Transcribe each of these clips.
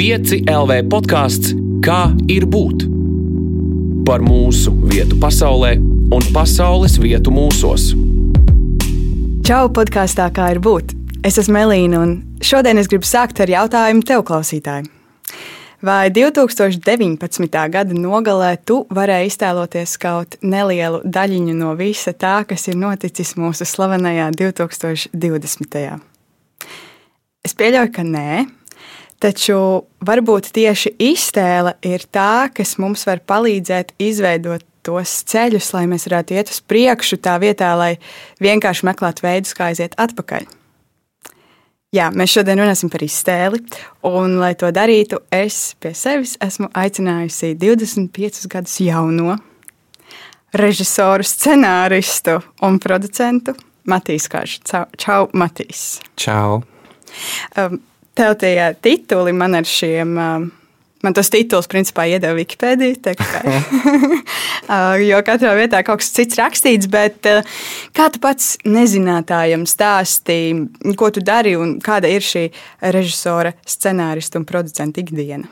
5 LV podkāsts Kā ir būt? Par mūsu vietu pasaulē un pasaules vietu mūsos. Čau, podkāstā Kā ir būt? Es esmu Elīna, un šodien es gribu sākt ar jautājumu tev, klausītāji. Vai 2019. gada nogalē tu varēji iztēloties kaut nelielu daļiņu no visa tā, kas ir noticis mūsu slavenajā 2020. Es pieļauju, ka nē, taču varbūt tieši iztēle ir tā, kas mums var palīdzēt izveidot tos ceļus, lai mēs varētu iet uz priekšu, tā vietā, lai vienkārši meklētu veidus, kā aiziet atpakaļ. Jā, mēs šodien runāsim par iztēli, un, lai to darītu, es pie sevis esmu aicinājusi 25 gadus jauno režisoru, scenāristu un producentu Matīs Kāžu. Čau, Matīs! Čau! Um, tev tie tituli man ar šiem. Man tas tituls principā iedeva Wikipēdija. jo katrā vietā kaut kas cits rakstīts, bet kā tu pats nezinātājam stāstīji, ko tu dari un kāda ir šī režisora, scenārista un producenta ikdiena?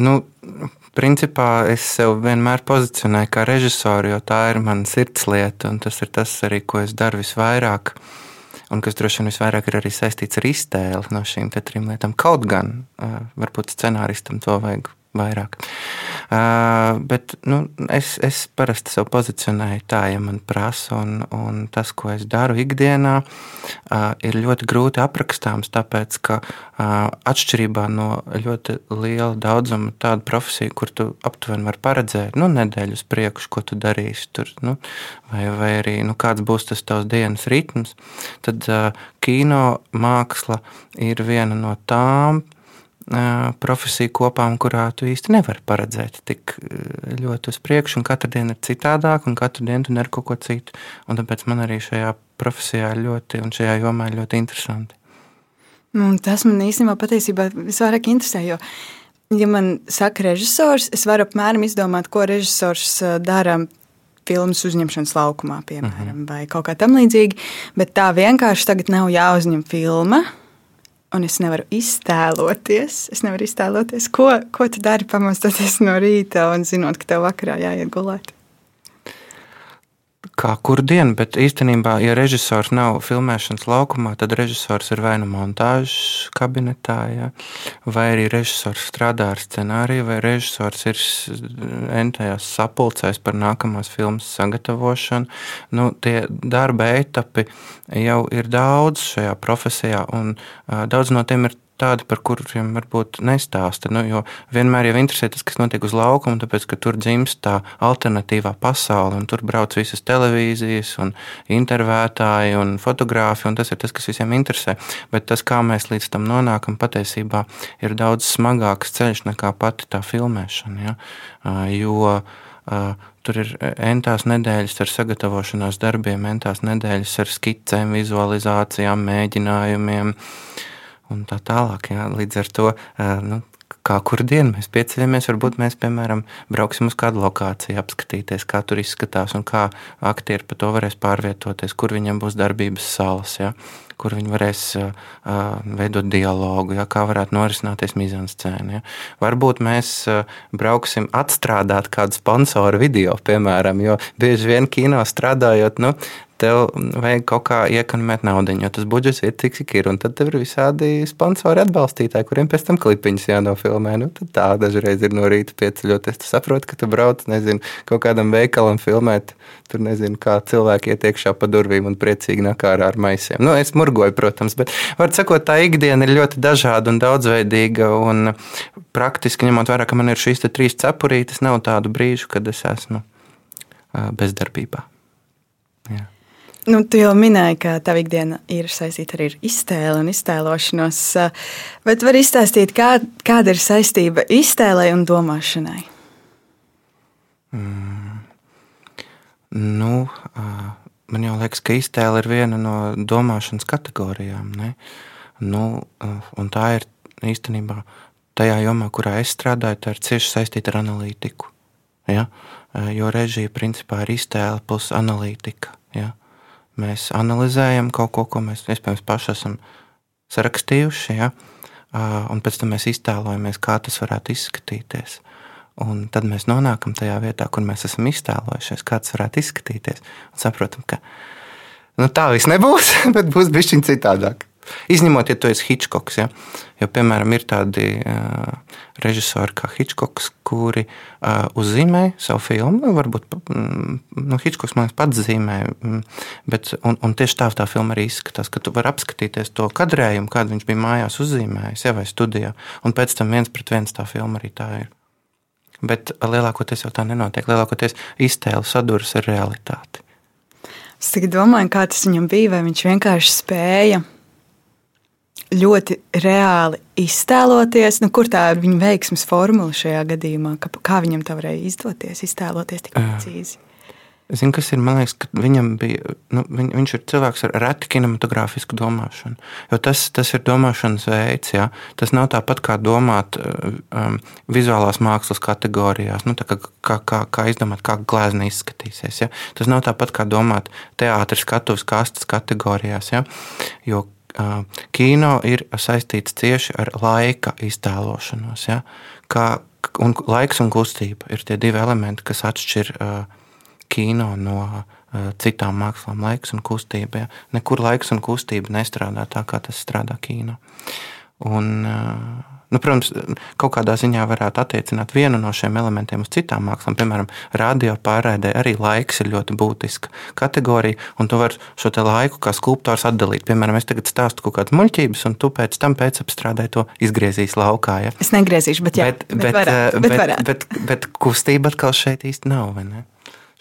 Nu, principā es sev vienmēr pozicionēju kā režisoru, jo tā ir mana sirdslieta, un tas ir tas arī, ko es daru visvairāk. Uh, un kas droši vien visvairāk ir arī saistīts ar iztēli no šīm trim lietām. Kaut gan varbūt scenāristam to vajag vairāk. Uh, bet nu, es, es parasti sev pozicionēju tā, ja man prasa, un, un tas, ko es daru ikdienā, uh, ir ļoti grūti aprakstāms. Tāpēc, ka uh, atšķirībā no ļoti liela daudzuma tādu profesiju, kur tu aptuveni vari paredzēt nu, nedēļu uz priekšu, ko tu darīsi, tur, nu, vai, vai arī nu, kāds būs tas tavs dienas ritms, tad uh, kino māksla ir viena no tām profesiju kopām, kurā tu īsti nevari paredzēt tik ļoti uz priekšu, un katra diena ir citādāka, un katru dienu tu dari kaut ko citu. Un tāpēc man arī šajā profesijā ļoti, un šajā jomā ļoti interesanti. Nu, tas man īstenībā patiesībā visvairāk interesē, jo, ja man saka režisors, es varu apmēram izdomāt, ko režisors dara filmas uzņemšanas laukumā, piemēram, uh mhm. -huh. vai kaut kā tam līdzīga, bet tā vienkārši tagad nav jāuzņem filma, un es nevaru iztēloties, es nevaru iztēloties, ko, ko tu dari pamostoties no rīta un zinot, ka tev vakarā jāiet gulēt kā kur dienu, bet īstenībā, ja režisors nav filmēšanas laukumā, tad režisors ir vai nu montāžas kabinetā, ja, vai arī režisors strādā ar scenāriju, vai režisors ir entajās sapulcēs par nākamās filmas sagatavošanu. Nu, tie darba etapi jau ir daudz šajā profesijā, un uh, daudz no tiem ir tādi, par kuriem varbūt nestāsta. Nu, jo vienmēr jau interesē tas, kas notiek uz laukuma, tāpēc ka tur dzimst tā alternatīvā pasaule, un tur brauc visas televīzijas, un intervētāji un fotogrāfi, un tas ir tas, kas visiem interesē. Bet tas, kā mēs līdz tam nonākam, patiesībā ir daudz smagāks ceļš nekā pati tā filmēšana. Ja? Jo Tur ir entās nedēļas ar sagatavošanās darbiem, entās nedēļas ar skicēm, vizualizācijām, mēģinājumiem. Uh, un tā tālāk. Jā. Līdz ar to nu, kā kur dienu mēs pieceļamies, varbūt mēs, piemēram, brauksim uz kādu lokāciju, apskatīties, kā tur izskatās un kā aktieri pa to varēs pārvietoties, kur viņam būs darbības salas. Ja? Kur viņi varēs uh, veidot dialogu, ja, kā varētu norisināties mizānscēna. Ja. Varbūt mēs uh, brauksim atstrādāt kādu sponsoru video, piemēram, jo bieži vien kino strādājot, nu, tev vajag kaut kā iekonomēt naudu, jo tas budžets ir tik, cik ir. Un tad tev ir visādi sponsori atbalstītāji, kuriem pēc tam klipiņas jānofilmē. Nu, tā dažreiz ir no rīta pieceļoties. Tu saproti, ka tu brauc nezinu, kaut kādam veikalam filmēt. Tur nezinu, kā cilvēki iet iekšā pa durvīm un priecīgi nāk ārā ar maisiem. Nu, es murgoju, protams, bet var sakot, tā ikdiena ir ļoti dažāda un daudzveidīga. Un praktiski ņemot vērā, ka man ir šīs trīs cepurītes, nav tādu brīžu, kad es esmu bezdarbībā. Nu, tu jau minēji, ka tava ikdiena ir saistīta arī ar iztēli un iztēlošanos. Bet var izstāstīt, kā, kāda ir saistība iztēlei un domāšanai? Mm. Nu, man jau liekas, ka iztēle ir viena no domāšanas kategorijām. Ne? Nu, tā ir īstenībā tajā jomā, kurā es strādāju, tā ir cieši saistīta ar analītiku. Ja? Jo režija principā ir iztēle plus analītika. Ja? Mēs analizējam kaut ko, ko mēs iespējams paši esam sarakstījuši. Ja? un pēc tam mēs iztēlojamies, kā tas varētu izskatīties. Un tad mēs nonākam tajā vietā, kur mēs esam iztēlojušies, kā tas varētu izskatīties. Un saprotam, ka nu, tā viss nebūs, bet būs bijis citādāk. Izņemot, ja tu esi Hitchcocks. Ja? Jo, piemēram, ir tādi uh, režisori kā Hitchcocks, kuri uh, uzzīmē savu filmu. Nu, varbūt nu, Hitchcocks man pats zīmē, bet, un, un tieši tā tā filma arī izskatās, ka tu vari apskatīties to kadrējumu, kādu viņš bija mājās uzzīmējis, ja, vai studijā. Un pēc tam viens pret viens tā filma arī tā ir. Bet lielākoties jau tā nenotiek. Lielākoties iztēle saduras ar realitāti. Es domāju, kā tas viņam bija, vai viņš vienkārši spēja ļoti reāli iztēloties, nu, kur tā ir viņa veiksmes formula šajā gadījumā, kā, kā viņam tā varēja izdoties, iztēloties tik precīzi. Zinu, kas ir. Man liekas, ka viņam bija. Nu, viņ, viņš ir cilvēks ar reti kinematogrāfisku domāšanu. Jo tas, tas ir domāšanas veids. Ja? Tas nav tāpat kā domāt um, vizuālās mākslas kategorijās, nu, kā, kā, kā, kā izdomāt, kā glezna izskatīsies. Ja? Tas nav tāpat kā domāt teātris, skatuves kastes kategorijās. Ja? Jo kino ir saistīts cieši ar laika iztēlošanos. Ja? Kā, un laiks un kustība ir tie divi elementi, kas atšķir kino no citām mākslām. Laiks un kustība. Ja? Nekur laiks un kustība nestrādā tā, kā tas strādā kino. Un, uh, Nu, protams, kaut kādā ziņā varētu attiecināt vienu no šiem elementiem uz citām mākslām. Piemēram, radio pārraidē arī laiks ir ļoti būtiska kategorija, un tu vari šo laiku kā skulptors atdalīt. Piemēram, es tagad stāstu kaut kādas muļķības, un tu pēc tam pēcapstrādē to izgriezīs laukā. Ja? Es negriezīšu, bet, jā, bet, bet, bet, varētu, bet, bet, bet, bet, bet kustība atkal šeit īsti nav.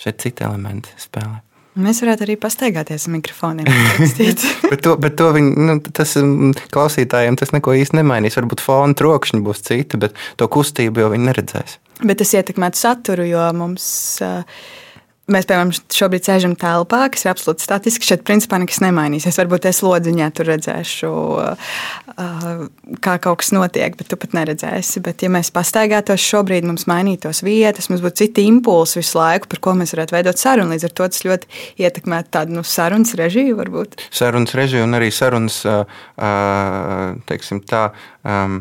Šeit citi elementi spēlē. Mēs varētu arī pastaigāties ar mikrofoniem. bet to, bet to viņi, nu, tas mm, klausītājiem tas neko īsti nemainīs. Varbūt fona trokšņi būs citi, bet to kustību jau viņi neredzēs. Bet tas ietekmētu saturu, jo mums. Uh, Mēs, piemēram, šobrīd sēžam telpā, kas ir absolūti statiski. Šeit, principā, nekas nemainīsies. Varbūt es lodziņā tur redzēšu, uh, kā kaut kas notiek, bet tu pat neredzēsi. Bet, ja mēs pastaigātos šobrīd, mums mainītos vietas, mums būtu citi impulsi visu laiku, par ko mēs varētu veidot sarunu. Līdz ar to tas ļoti ietekmētu tādu nu, sarunas režiju, varbūt. Sarunas režiju un arī sarunas, uh, uh, teiksim tā. Um,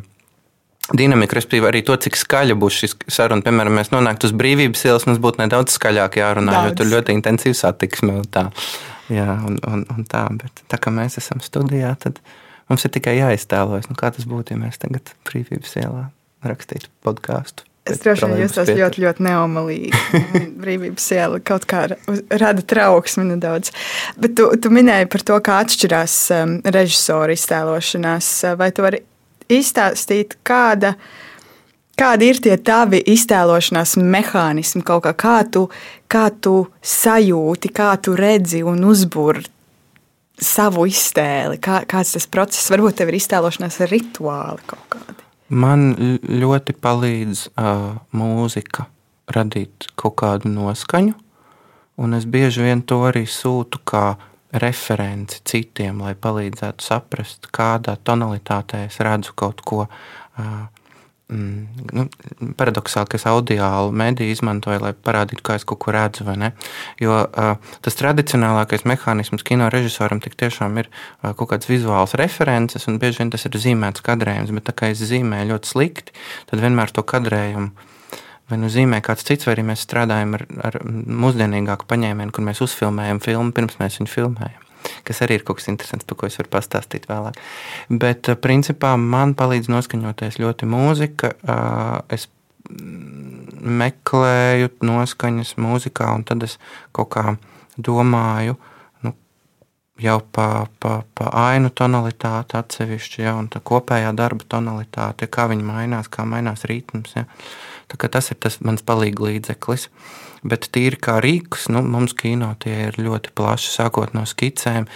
dinamika, respektīvi arī to, cik skaļa būs šis saruna. Piemēram, mēs nonāktu uz brīvības ielas, mums būtu nedaudz skaļāk jārunā, Daudz. jo tur ļoti intensīva satiksme un tā. Jā, un, un, un tā, bet tā kā mēs esam studijā, tad mums ir tikai jāiztēlojas, nu, kā tas būtu, ja mēs tagad brīvības ielā rakstītu podkāstu. Es droši vien jūtos ļoti, ļoti neomalīgi. Brīvības iela kaut kā rada trauksmi nedaudz. Bet tu, tu minēji par to, kā atšķirās um, režisora iztēlošanās. Vai tu vari izstāstīt, kāda, kādi ir tie tavi iztēlošanās mehānismi, kā, kā, tu, kā tu sajūti, kā tu redzi un uzbūri savu iztēli, kā, kāds tas process, varbūt tev ir iztēlošanās rituāli kaut kādi. Man ļoti palīdz uh, mūzika radīt kaut kādu noskaņu, un es bieži vien to arī sūtu kā referenci citiem, lai palīdzētu saprast, kādā tonalitātē es redzu kaut ko. Mm, nu, paradoxāli, ka es audiālu mediju izmantoju, lai parādītu, kā es kaut ko redzu. Jo uh, tas tradicionālākais mehānisms kino režisoram tik tiešām ir uh, kaut kāds vizuāls references, un bieži vien tas ir zīmēts kadrējums. Bet tā kā es zīmēju ļoti slikti, tad vienmēr to kadrējumu vai nu zīmē kāds cits, vai arī mēs strādājam ar, ar mūsdienīgāku paņēmienu, kur mēs uzfilmējam filmu pirms mēs viņu filmējam. Kas arī ir kaut kas interesants, par ko es varu pastāstīt vēlāk. Bet, eh, principā, man palīdz noskaņoties ļoti mūzika. Eh, es meklēju noskaņas mūzikā, un tad es kaut kā domāju, nu, jau pa, pa, pa ainu tonalitāti atsevišķi, ja, un tā kopējā darba tonalitāte, kā viņi mainās, kā mainās ritms. Ja. Tas ir tas mans palīga līdzeklis. Bet tīri kā rīks, nu, mums kino tie ir ļoti plaši, sākot no skicēm,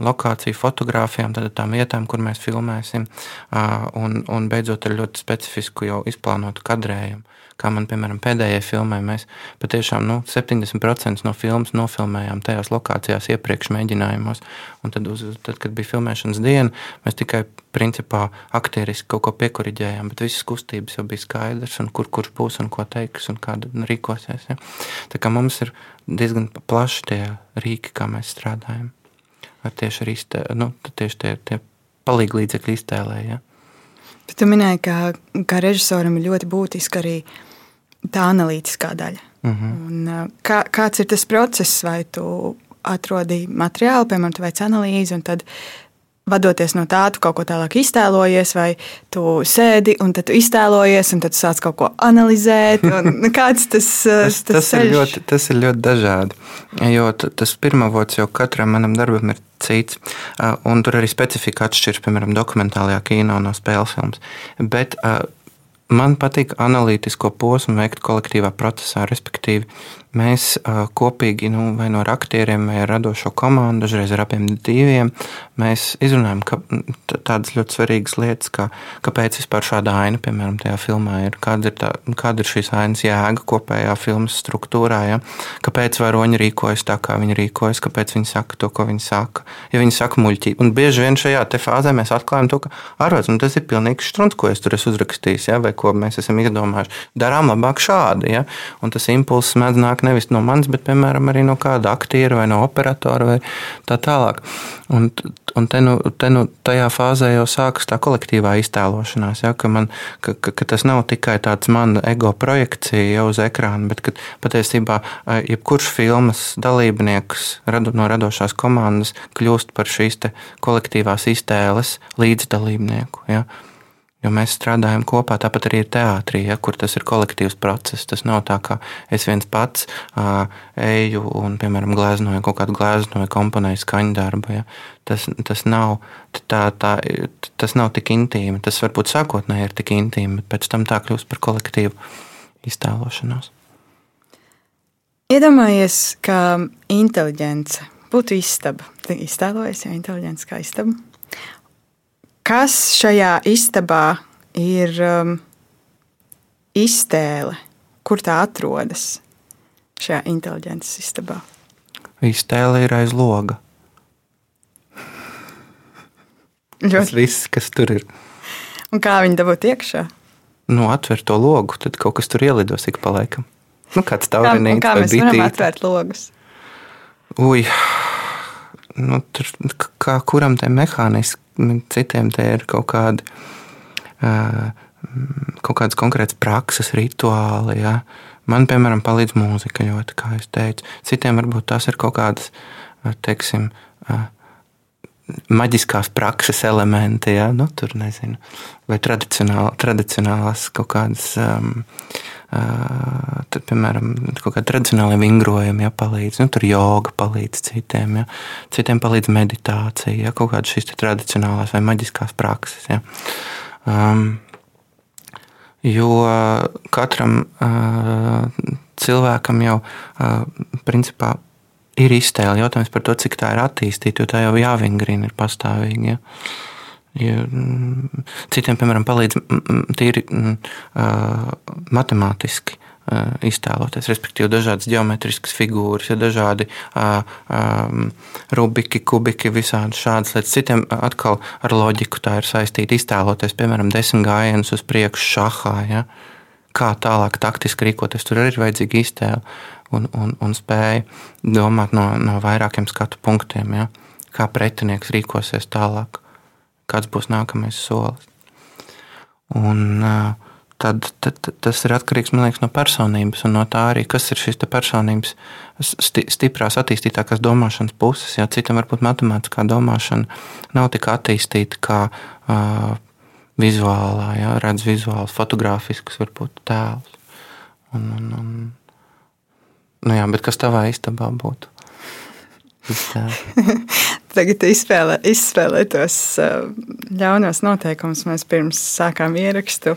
lokāciju fotografijām, tad tām vietām, kur mēs filmēsim, un, un beidzot ar ļoti specifisku jau izplānotu kadrējumu kā man, piemēram, pēdējai filmai, mēs patiešām nu, 70% no filmas nofilmējām tajās lokācijās iepriekš mēģinājumos. Un tad, uz, tad, kad bija filmēšanas diena, mēs tikai principā aktieriski kaut ko piekuriģējām, bet visas kustības jau bija skaidrs, un kur kurš būs un ko teiks un kā rīkosies. Ja. Tā kā mums ir diezgan plaši tie rīki, kā mēs strādājam. Ar tieši, iztē, nu, tieši tie, tie palīdzīgi līdzekļi iztēlē. Ja. Tu minēji, ka, ka režisoram ir ļoti būtiska arī tā analītiskā daļa. Uh Mhm. -huh. Un, kā, kāds ir tas process, vai tu atrodi materiālu, piemēram, tu veic analīzi, un tad vadoties no tā, tu kaut ko tālāk iztēlojies, vai tu sēdi un tad tu iztēlojies, un tad tu sāc kaut ko analizēt. Kāds tas, Tas, tas, tas, ir ļoti, tas ir ļoti dažādi. Jo tas pirmavots jau katram manam darbam ir cits. uh, Un tur arī specifika atšķiras, piemēram, dokumentālajā kino no spēles filmas. Bet man patīk analītisko posmu veikt kolektīvā procesā, respektīvi. Mēs kopīgi, nu, vai no aktieriem, vai ar radošo komandu, dažreiz ar abiem diviem, mēs izrunājam ka, tādas ļoti svarīgas lietas, kā kāpēc vispār šāda aina, piemēram, tajā filmā ir, kāda ir, tā, kāda ir šīs ainas jēga kopējā filmas struktūrā, ja? kāpēc varoņi rīkojas tā, kā viņi rīkojas, kāpēc viņi saka to, ko viņi saka. Ja viņi saka muļķību, un bieži vien šajā fāzē mēs atklājam to, ka ārvalsts, nu, tas ir pilnīgs strunts, ko es tur esmu uzrakstījis, ja? vai ko mēs esam izdomājuši. Darām labāk šādi, ja? un tas impulss mēdz nāk nevis no manis, bet, piemēram, arī no kāda aktiera vai no operatora vai tā tālāk. Un, un te, nu, te nu tajā fāzē jau sākas tā kolektīvā iztēlošanās, ja, ka, man, ka, ka, ka tas nav tikai tāds mana ego projekcija jau uz ekrāna, bet ka patiesībā jebkurš filmas dalībnieks rado, no radošās komandas kļūst par šīs kolektīvās iztēles līdzdalībnieku. Ja. Jo mēs strādājam kopā, tāpat arī ir teātrī, ja, kur tas ir kolektīvs process. Tas nav tā, ka es viens pats uh, eju un, piemēram, gleznoju kaut kādu gleznoju, komponēju skaņu darbu. Ja. Tas, tas, nav, tā, tā, tas nav tik intīmi. Tas varbūt sākotnēji ir tik intīmi, bet pēc tam tā kļūst par kolektīvu iztēlošanos. Iedomājies, ka inteliģence būtu istaba. Iztēlojies jau inteliģence kā istaba. Kas šajā istabā ir um, iztēle? Kur tā atrodas šajā inteliģences istabā? Iztēle ir aiz loga. Tas viss, kas tur ir. Un kā viņi dabūt iekšā? Nu, atver to logu, tad kaut kas tur ielidos ik pa laikam. Nu, kāds Kā, un tauriņš kā mēs varam bitīte. atvērt logus? Ui, nu, tur kā kuram te mehāniski, citiem te ir kaut kādi. Kaut kādas konkrētas prakses, rituāli. Ja. Man, piemēram, palīdz mūzika ļoti, kā jau teicu. Citiem varbūt tās ir kaut kādas, teiksim, maģiskās prakses elementi, ja? nu, tur nezinu, vai tradicionāl, tradicionālās kaut kādas. Um, tad, piemēram, kaut kāda tradicionāla vingrojuma ja, palīdz. Nu, tur joga palīdz citiem. Ja. Citiem palīdz meditācija, ja, kaut kādas šīs tradicionālās vai maģiskās prakses. Ja. Um, jo katram uh, cilvēkam jau uh, principā ir iztēle. Jautājums par to, cik tā ir attīstīta, jo tā jau jāvingrina ir pastāvīgi. Ja. Ja, mm, citiem, piemēram, palīdz mm, mm, tīri matemātiski iztēloties, respektīvi, dažādas geometriskas figūras, ja dažādi uh, um, rubiki, kubiki, visādi šādas lietas. Citiem atkal ar loģiku tā ir saistīta iztēloties, piemēram, desmit gājienus uz priekšu šahā. Ja? Kā tālāk taktiski rīkoties, tur arī ir vajadzīga iztēle un, un, un spēja domāt no, no vairākiem skatu punktiem, ja? kā pretinieks rīkosies tālāk kāds būs nākamais solis. Un, tad, tad, tad tas ir atkarīgs liekas, no personības un no tā arī, kas ir šīs personības sti, stiprās, attīstītākās domāšanas puses. Jā, citam varbūt matemātiskā domāšana nav tik attīstīta kā uh, vizuālā, jā, redz vizuāls, fotografisks, varbūt tēls. Un, un, un, nu jā, bet kas tavā istabā būtu? Tagad izspēlē, izspēlē tos uh, ļaunos noteikumus. Mēs pirms sākām ierakstu.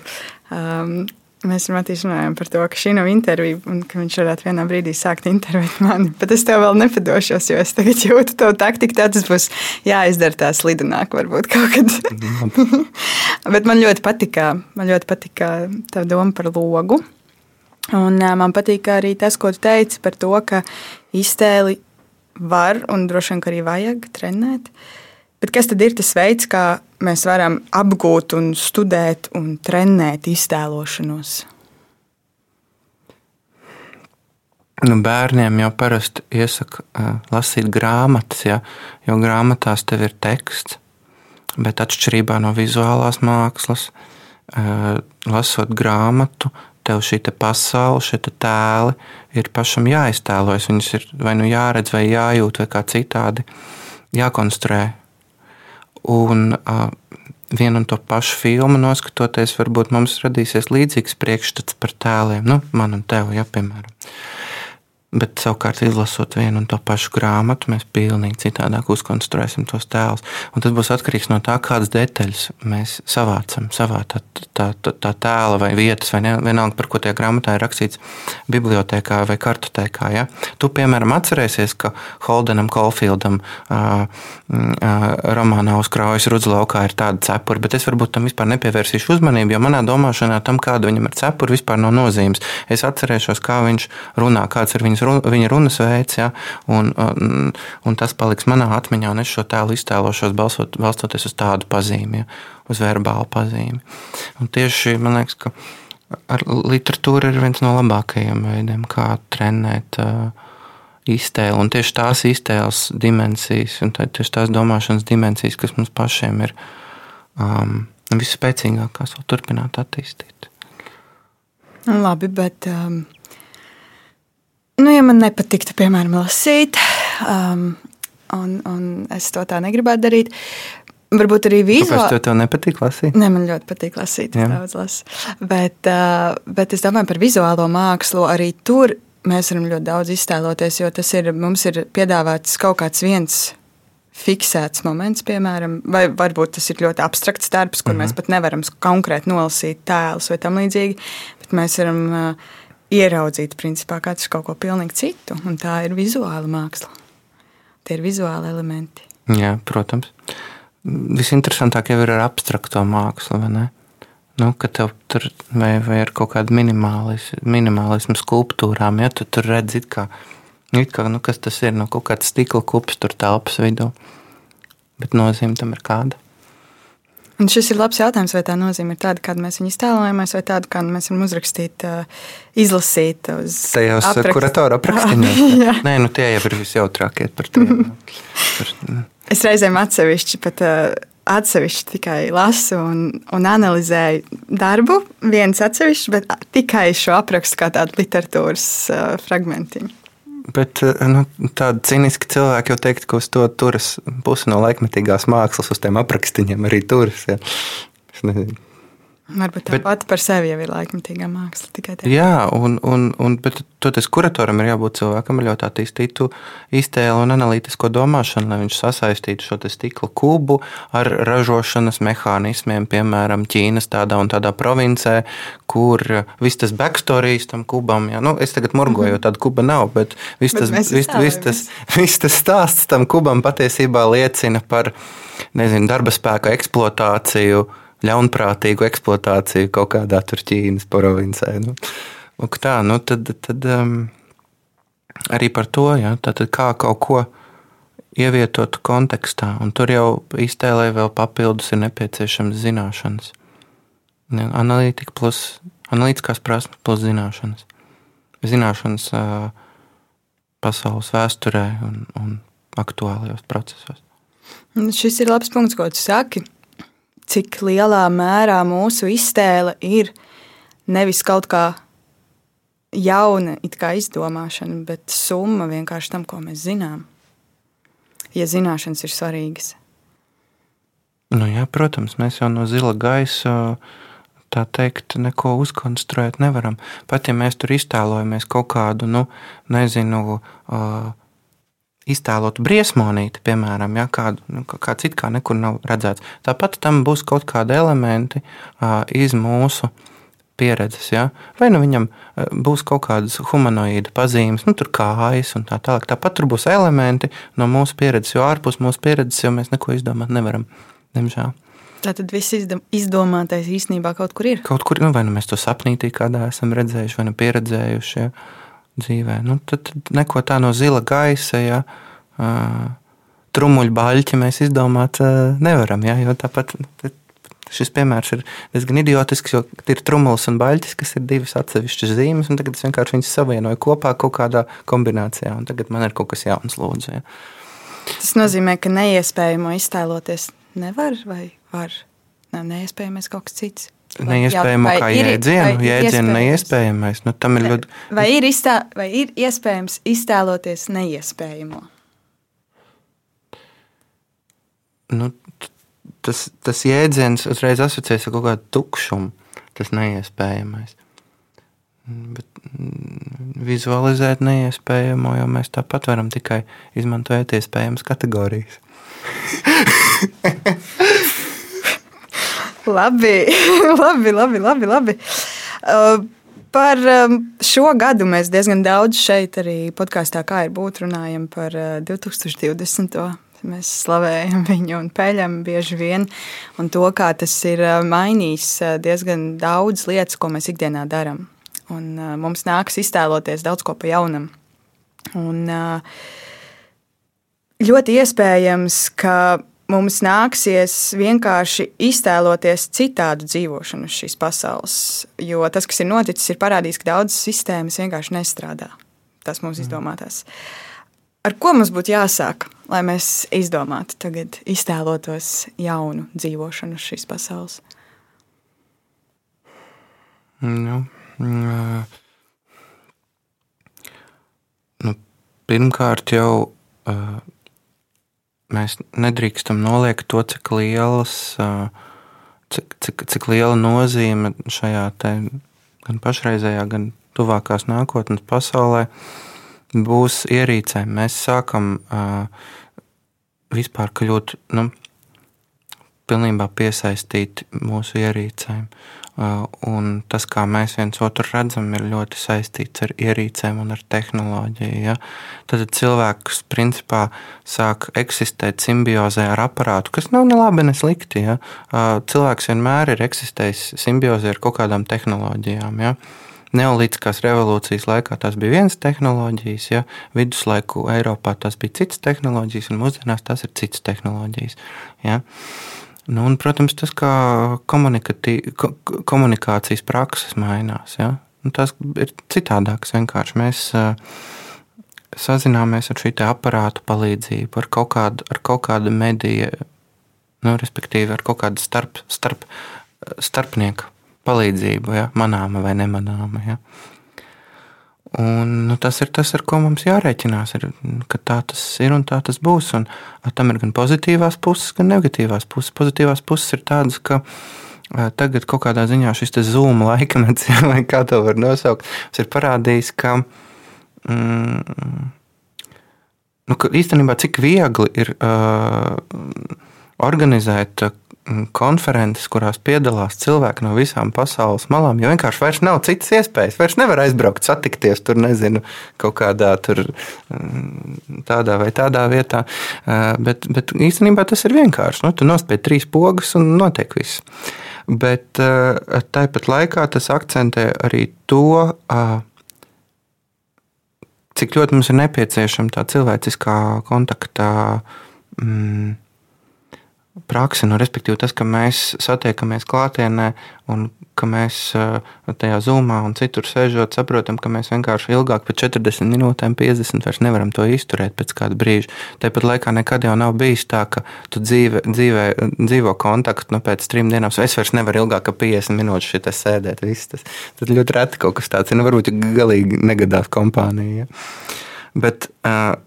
Um, Mēs ar Matīs runājām par to, ka šī nav intervija, un ka viņš varētu vienā brīdī sākt intervēt mani. Bet es tev vēl nepadošos, jo es tagad jūtu to taktiku. Tā tas būs jāizdara tā slidināk, varbūt kaut kad. Bet man ļoti patika, man ļoti patika tā doma par logu. Un uh, man patīk arī tas, ko tu teici par to, ka iztēli var un droši vien arī vajag trenēt. Bet kas tad ir tas veids, kā mēs varam apgūt, un studēt un trenēt iztēlošanos? Nu, bērniem jau parasti iesaka uh, lasīt grāmatas, ja, jo grāmatās tev ir teksts. Bet atšķirībā no vizuālās mākslas, lasot grāmatu, tev šī pasaule, šie tēli ir pašam jāiztēlojas. Viņus ir vai nu jāredz, vai jājūt, vai kā citādi jākonstruē. Un uh, vienu un to pašu filmu noskatoties, varbūt mums radīsies līdzīgs priekšstats par tēliem. Nu, man un tev, ja, piemēram. Bet savukārt, izlasot vienu un to pašu grāmatu, mēs pilnīgi citādāk uzkonstruēsim tos tēlus. Un tas būs atkarīgs no tā, kādas detaļas mēs savācam savā tā, tā, tā, tā tēla vai vietas, vai ne, vienalga, par ko tajā grāmatā ir rakstīts bibliotekā vai kartotēkā. Ja? Tu, piemēram, atcerēsies, ka Holdenam Kolfieldam uh, uh, romānā Uzkraujas Rudzlaukā ir tāda cepura, bet es varbūt tam vispār nepievērsīšu uzmanību, jo manā domāšanā tam, kāda viņam ir cepura, vispār nav nozīmes. Es atcerēšos, kā viņš runā, kāds ir viņas viņas, viņa runas veids, ja, un, un, un tas paliks manā atmiņā, un es šo tēlu iztēlošos balsot, balstoties uz tādu pazīmi, ja, uz verbālu pazīmi. Un tieši man liekas, ka ar literatūra ir viens no labākajiem veidiem, kā trenēt uh, iztēli, un tieši tās iztēles dimensijas, un tieši tās domāšanas dimensijas, kas mums pašiem ir um, visspēcīgākās, vēl turpināt attīstīt. Labi, bet um, Nu, ja man nepatiktu, piemēram, lasīt, um, un, un es to tā negribētu darīt, Varbūt arī vizuāli. Kāpēc tev nepatīk lasīt? Nē, man ļoti patīk lasīt. Daudz. Bet, uh, bet es domāju par vizuālo mākslu. Arī tur mēs varam ļoti daudz iztēloties, jo tas ir, mums ir piedāvāts kaut kāds viens fiksēts moments, piemēram, vai varbūt tas ir ļoti abstrakts darbs, kur mm -hmm. mēs pat nevaram konkrēti nolasīt tēlus vai tam līdzīgi, bet mēs varam uh, ieraudzīt, principā, ka tas ir kaut ko pilnīgi citu. Un tā ir vizuāla māksla. Tie ir vizuāli elementi. Jā, protams. Visinteresantākie ir ar abstrakto mākslu, vai ne? Nu, tur vai, vai ar kaut kādu minimālismu, minimālismu skulptūrām, ja tu tur redzi, kā, kā, nu, kas tas ir, no nu, kaut kāds stikla kups tur telpas vidū. Bet nozīme tam ir kāda. Un šis ir labs jautājums, vai tā nozīme ir tāda, kāda mēs viņu iztēlojamies, vai tāda, kādu mēs varam uzrakstīt, izlasīt uz tajos kuratora aprakstiņos. Nē, nu tie jau ir visjautrākie par tiem. Tur. es reizēm atsevišķi pat atsevišķi tikai lasu un, un analizēju darbu, viens atsevišķi, bet tikai šo aprakstu kā tādu literatūras fragmentiņu. Bet eh, nu, tādi cīniski cilvēki jau teikt, ka uz to turas pusi no laikmetīgās mākslas, uz tiem aprakstiņiem arī turas. Ja. Es nezinu. Varbūt tā bet, pati par sevi jau ir laikmatīgā māksla. Jā, un, un, un toties kuratoram ir jābūt cilvēkam ar ļoti attīstītu iztēli un analītisko domāšanu, lai viņš sasaistītu šo stikla kubu ar ražošanas mehānismiem, piemēram, Ķīnas tādā un tādā provincē, kur viss tas backstories tam kubam, jā, nu, es tagad murgoju, mhm. tāda kuba nav, bet viss tas, vis, vis tas, vis tas stāsts tam kubam patiesībā liecina par, nezinu, darba spēka eksploatāciju, ļaunprātīgu eksploatāciju kaut kādā tur Ķīnas provincē. Nu, tā, nu, tad, tad um, arī par to, ja, tad kā kaut ko ievietot kontekstā, un tur jau iztēlē vēl papildus ir nepieciešams zināšanas. Analītika plus analītiskās prasmes plus zināšanas. Zināšanas uh, pasaules vēsturē un, un aktuālajos procesos. Šis ir labs punkts, ko tu saki cik lielā mērā mūsu iztēle ir nevis kaut kā jauna kā izdomāšana, bet summa vienkārši tam, ko mēs zinām. Ja zināšanas ir svarīgas. Nu, jā, protams, mēs jau no zila gaisa tā teikt, neko uzkonstruēt nevaram. Pat ja mēs tur iztēlojamies kaut kādu, nu, nezinu, uh, iztēlotu briesmonīti, piemēram, ja, kādu, nu, kāds it kā nekur nav redzēts. Tāpat tam būs kaut kādi elementi uh, iz mūsu pieredzes. Ja? Vai nu viņam būs kaut kādas humanoīda pazīmes, nu, tur kājas un tā tālāk. Tāpat tur būs elementi no mūsu pieredzes, jo ārpus mūsu pieredzes jau mēs neko izdomāt nevaram. Diemžēl. Tātad viss izdomātais īstenībā kaut kur ir. Kaut kur, nu, vai nu mēs to sapnītī kādā esam redzējuši, vai nu pieredzējuši. Ja? Dzīvē. Nu, tad, tad neko tā no zila gaisa, ja trumuļu baļķi mēs izdomāt nevaram. Ja, jo tāpat šis piemērs ir diezgan idiotisks, jo ir trumuls un baļķis, kas ir divas atsevišķas zīmes, un tagad es vienkārši viņus savienoju kopā kaut kādā kombinācijā, un tagad man ir kaut kas jauns, lūdzu. Ja. Tas nozīmē, ka neiespējamo iztēloties nevar vai var? Nav neiespējamais kaut kas cits. Neiespējamo vai kā ir- jēdzienu, vai jēdzienu neiespējamais. Nu, tam ir ļoti. Vai ir, iztā, vai ir iespējams iztēloties neiespējamo? Nu, tas, tas jēdziens uzreiz asociējas ar kaut kādu tukšumu. Tas neiespējamais. Bet mm, vizualizēt neiespējamo, jo mēs tāpat varam tikai izmantojot iespējamas kategorijas. Labi, labi, labi. labi, labi. Uh, Par um, šo gadu mēs diezgan daudz šeit arī podkāstā, kā ir būt, runājam par uh, 2020. Mēs slavējam viņu un peļam bieži vien, un to, kā tas ir uh, mainījis uh, diezgan daudz lietas, ko mēs ikdienā darām. Un uh, mums nāks iztēloties daudz ko pa jaunam. Un, uh, ļoti iespējams, ka mums nāksies vienkārši iztēloties citādu dzīvošanu šīs pasaules. Jo tas, kas ir noticis, ir parādījis, ka daudzas sistēmas vienkārši nestrādā. Tas mums izdomātās. Ar ko mums būtu jāsāk, lai mēs izdomātu, tagad iztēlotos jaunu dzīvošanu šīs pasaules? Nu, mm, nu, pirmkārt, jau mēs nedrīkstam noliekt to, cik, lielas, cik, cik, cik liela nozīme šajā gan pašreizējā, gan tuvākās nākotnes pasaulē būs ierīcēm. Mēs sākam vispār kļūt nu, pilnībā piesaistīti mūsu ierīcēm. Uh, Un tas, kā mēs viens otru redzam, ir ļoti saistīts ar ierīcēm un ar tehnoloģiju. Ja? Tad cilvēks principā sāk eksistēt simbiozē ar aparātu, kas nav ne labi, ne slikti. Ja? Cilvēks vienmēr ir eksistējis simbiozē ar kaut kādām tehnoloģijām. Ja? Neolītiskās revolūcijas laikā tās bija vienas tehnoloģijas, ja viduslaiku Eiropā tās bija citas tehnoloģijas, un mūsdienās tās ir citas tehnoloģijas. Ja? Nu, un, protams, tas, kā ko, komunikācijas prakses mainās, ja? nu, tas ir citādāks. Vienkārši mēs sazināmies ar šī aparātu palīdzību, ar kaut kādu, ar kaut kādu mediju, nu, respektīvi ar kaut kādu starp, starp, starpnieku palīdzību, ja? manāma vai nemanāma. Ja? Un, nu, tas ir tas, ar ko mums jārēķinās, ir, ka tā tas ir un tā tas būs. Un, tam ir gan pozitīvās puses, gan negatīvās puses. Pozitīvās puses ir tādas, ka tagad kaut kādā ziņā šis zūma laikmets, vai kā to var nosaukt, ir parādījis, ka, mm, nu, ka īstenībā cik viegli ir uh, organizēt konferences, kurās piedalās cilvēki no visām pasaules malām, jo vienkārši vairs nav citas iespējas. Vairs nevar aizbraukt, satikties tur, nezinu, kaut kādā tur, tādā vai tādā vietā. Bet, bet īstenībā tas ir vienkārši. Nu, tu nospēj trīs pogas un notiek viss. Bet tāpat laikā tas akcentē arī to, cik ļoti mums ir nepieciešama tā cilvēciskā kontakta. Mm, praksi, nu, respektīvi tas, ka mēs satiekamies klātienē un ka mēs tajā zūmā un citur sēžot, saprotam, ka mēs vienkārši ilgāk par 40 minūtēm, 50 vairs nevaram to izturēt pēc kāda brīža. Tāpat laikā nekad jau nav bijis tā, ka tu dzīve, dzīvē, dzīvo kontaktu nu, pēc trim dienām. Es vairs nevaru ilgāk par 50 minūtes šeit sēdēt. Tas, tad ļoti reti kaut kas tāds ir. Nu, varbūt galīgi negadās kompānija. Ja? Bet, uh,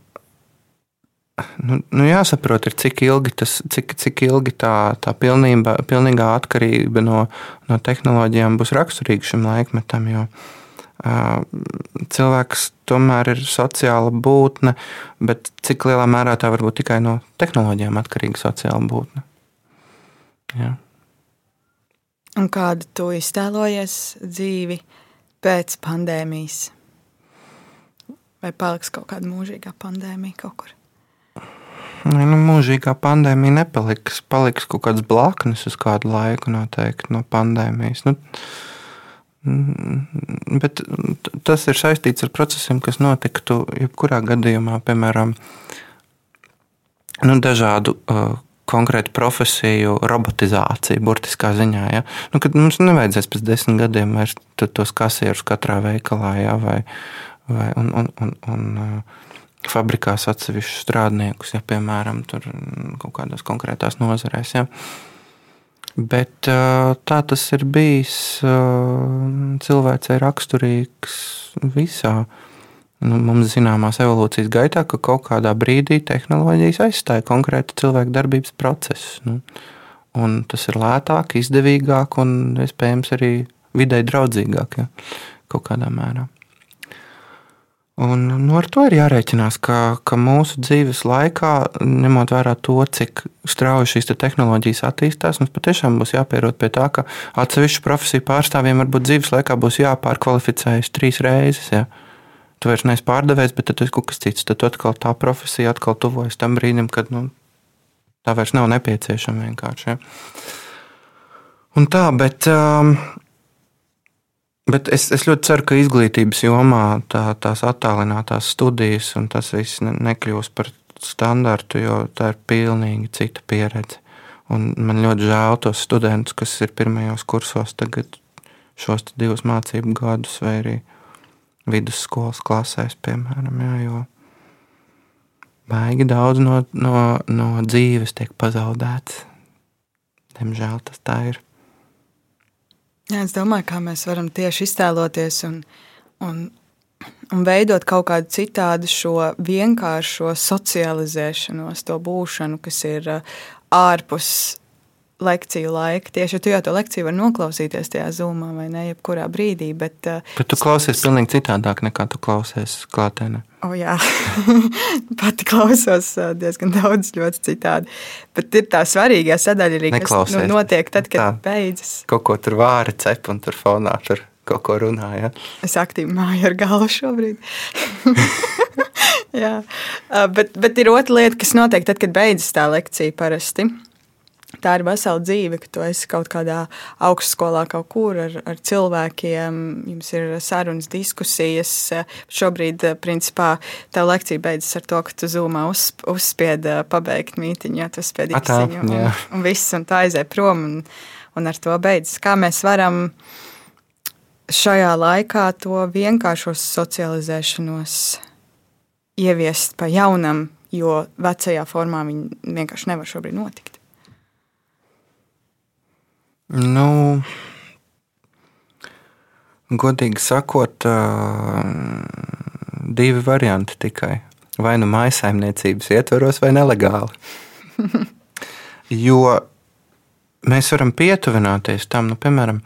Nu, nu jāsaprot, ir, cik ilgi, tas, cik, cik ilgi tā, tā pilnībā, pilnīgā atkarība no, no tehnoloģijām būs raksturīga šim laikmetam. Jo, uh, cilvēks tomēr ir sociāla būtne, bet cik lielā mērā tā var būt tikai no tehnoloģijām atkarīga sociāla būtne. Jā. Un kādu tu iztēlojies dzīvi pēc pandēmijas? Vai paliks kaut kāda mūžīgā pandēmija kaut kur? Nu, mūžīgā pandēmija nepaliks. Paliks kaut kāds blaknes uz kādu laiku noteikti no pandēmijas. Nu, bet tas ir saistīts ar procesiem, kas notiktu jebkurā gadījumā, piemēram, nu, dažādu uh, konkrētu profesiju robotizācija, burtiskā ziņā. Ja? Nu, mums nevajadzēs pēc desmit gadiem vairs tos kasierus katrā veikalā, ja? vai, vai un, un, un, un, uh, fabrikās atsevišķus strādniekus, ja piemēram tur kaut kādās konkrētās nozarēs. Ja. Bet tā tas ir bijis cilvēcei raksturīgs visā. Nu, mums zināmās evolūcijas gaitā, ka kaut kādā brīdī tehnoloģijas aizstāja konkrētu cilvēku darbības procesus. Nu, un tas ir lētāk, izdevīgāk un iespējams arī vidē draudzīgāk ja, kaut kādā mērā. Un, nu, ar to ir jārēķinās, ka, ka mūsu dzīves laikā, ņemot vērā to, cik strauji šīs te tehnoloģijas attīstās, mums patiešām būs jāpierod pie tā, ka atsevišķu profesiju pārstāvjiem varbūt dzīves laikā būs jāpārkvalificējas trīs reizes. Ja? Tu vairs neesi pārdevējs, bet tas ir kaut kas cits. Tad atkal tā profesija atkal tuvojas tam brīdim, kad nu, tā vairs nav nepieciešama vienkārši. Ja? Un tā, bet um, Bet es, es ļoti ceru, ka izglītības jomā tā, tās attālinātās studijas un tas viss ne, nekļūs par standartu, jo tā ir pilnīgi cita pieredze. Un man ļoti žēl tos studentus, kas ir pirmajos kursos, tagad šos divus mācību gadus, vai arī vidusskolas klasēs, piemēram. Jā, jo baigi daudz no, no, no dzīves tiek pazaudēts. Diemžēl tas tā ir. Jā, es domāju, kā mēs varam tieši iztēloties un, un, un veidot kaut kādu citādu šo vienkāršo socializēšanos, to būšanu, kas ir uh, ārpus lekciju laika. Tieši tu jau to lekciju vari noklausīties tajā zumā vai ne, jebkurā brīdī. Bet, uh, bet tu klausies pilnīgi citādāk nekā tu klausies klātienē. Oh, jā, pati klausos uh, diezgan daudz, ļoti citādi. Bet ir tā svarīgā sadaļa arī, kas nu, notiek tad, kad tā. beidzas. Kaut ko tur vāri cep un tur fonā tur kaut ko runā. Ja? Es aktīvi māju ar galvu šobrīd. jā, uh, bet, bet ir otra lieta, kas notiek tad, kad beidzas tā lekcija parasti tā ir vesela dzīve, ka tu esi kaut kādā augstskolā, kaut kur ar, ar cilvēkiem, jums ir sarunas, diskusijas. Šobrīd, principā, tā lekcija beidzas ar to, ka tu zūmā uz, uzspied pabeigt mītiņu, ja tu uzspied īsiņu, un, un viss, un tā aizēja prom, un, un ar to beidzas. Kā mēs varam šajā laikā to vienkāršo socializēšanos ieviest pa jaunam, jo vecajā formā viņi vienkārši nevar šobrīd notikt. Nu, godīgi sakot, divi varianti tikai. Vai nu maisaimniecības ietvaros, vai nelegāli. jo mēs varam pietuvināties tam, nu, piemēram,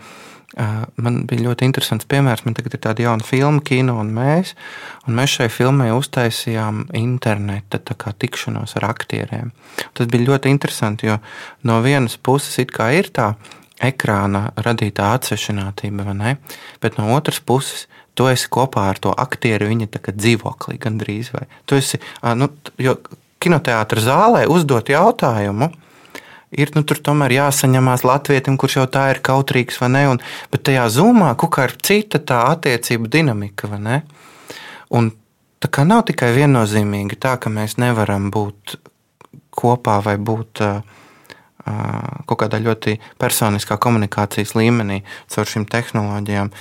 man bija ļoti interesants piemērs. Man tagad ir tāda jauna filma, kino un mēs. Un mēs šai filmai uztaisījām interneta tikšanos ar aktieriem. Tas bija ļoti interesanti, jo no vienas puses ir tā, ekrāna radītā atsvešinātība, vai ne? Bet no otras puses, tu esi kopā ar to aktieru viņa dzīvoklī gandrīz. Vai. Tu esi, nu, jo kinoteātris zālē uzdot jautājumu. Ir nu, tomēr jāsaņemās latvietim, kurš jau tā ir kautrīgs, vai? Un, bet tajā zumā kaut kā ir cita tā attiecību dinamika? Un tā kā nav tikai viennozīmīgi tā, ka mēs nevaram būt kopā vai būt uh, kaut kādā ļoti personiskā komunikācijas līmenī caur šīm tehnoloģijām.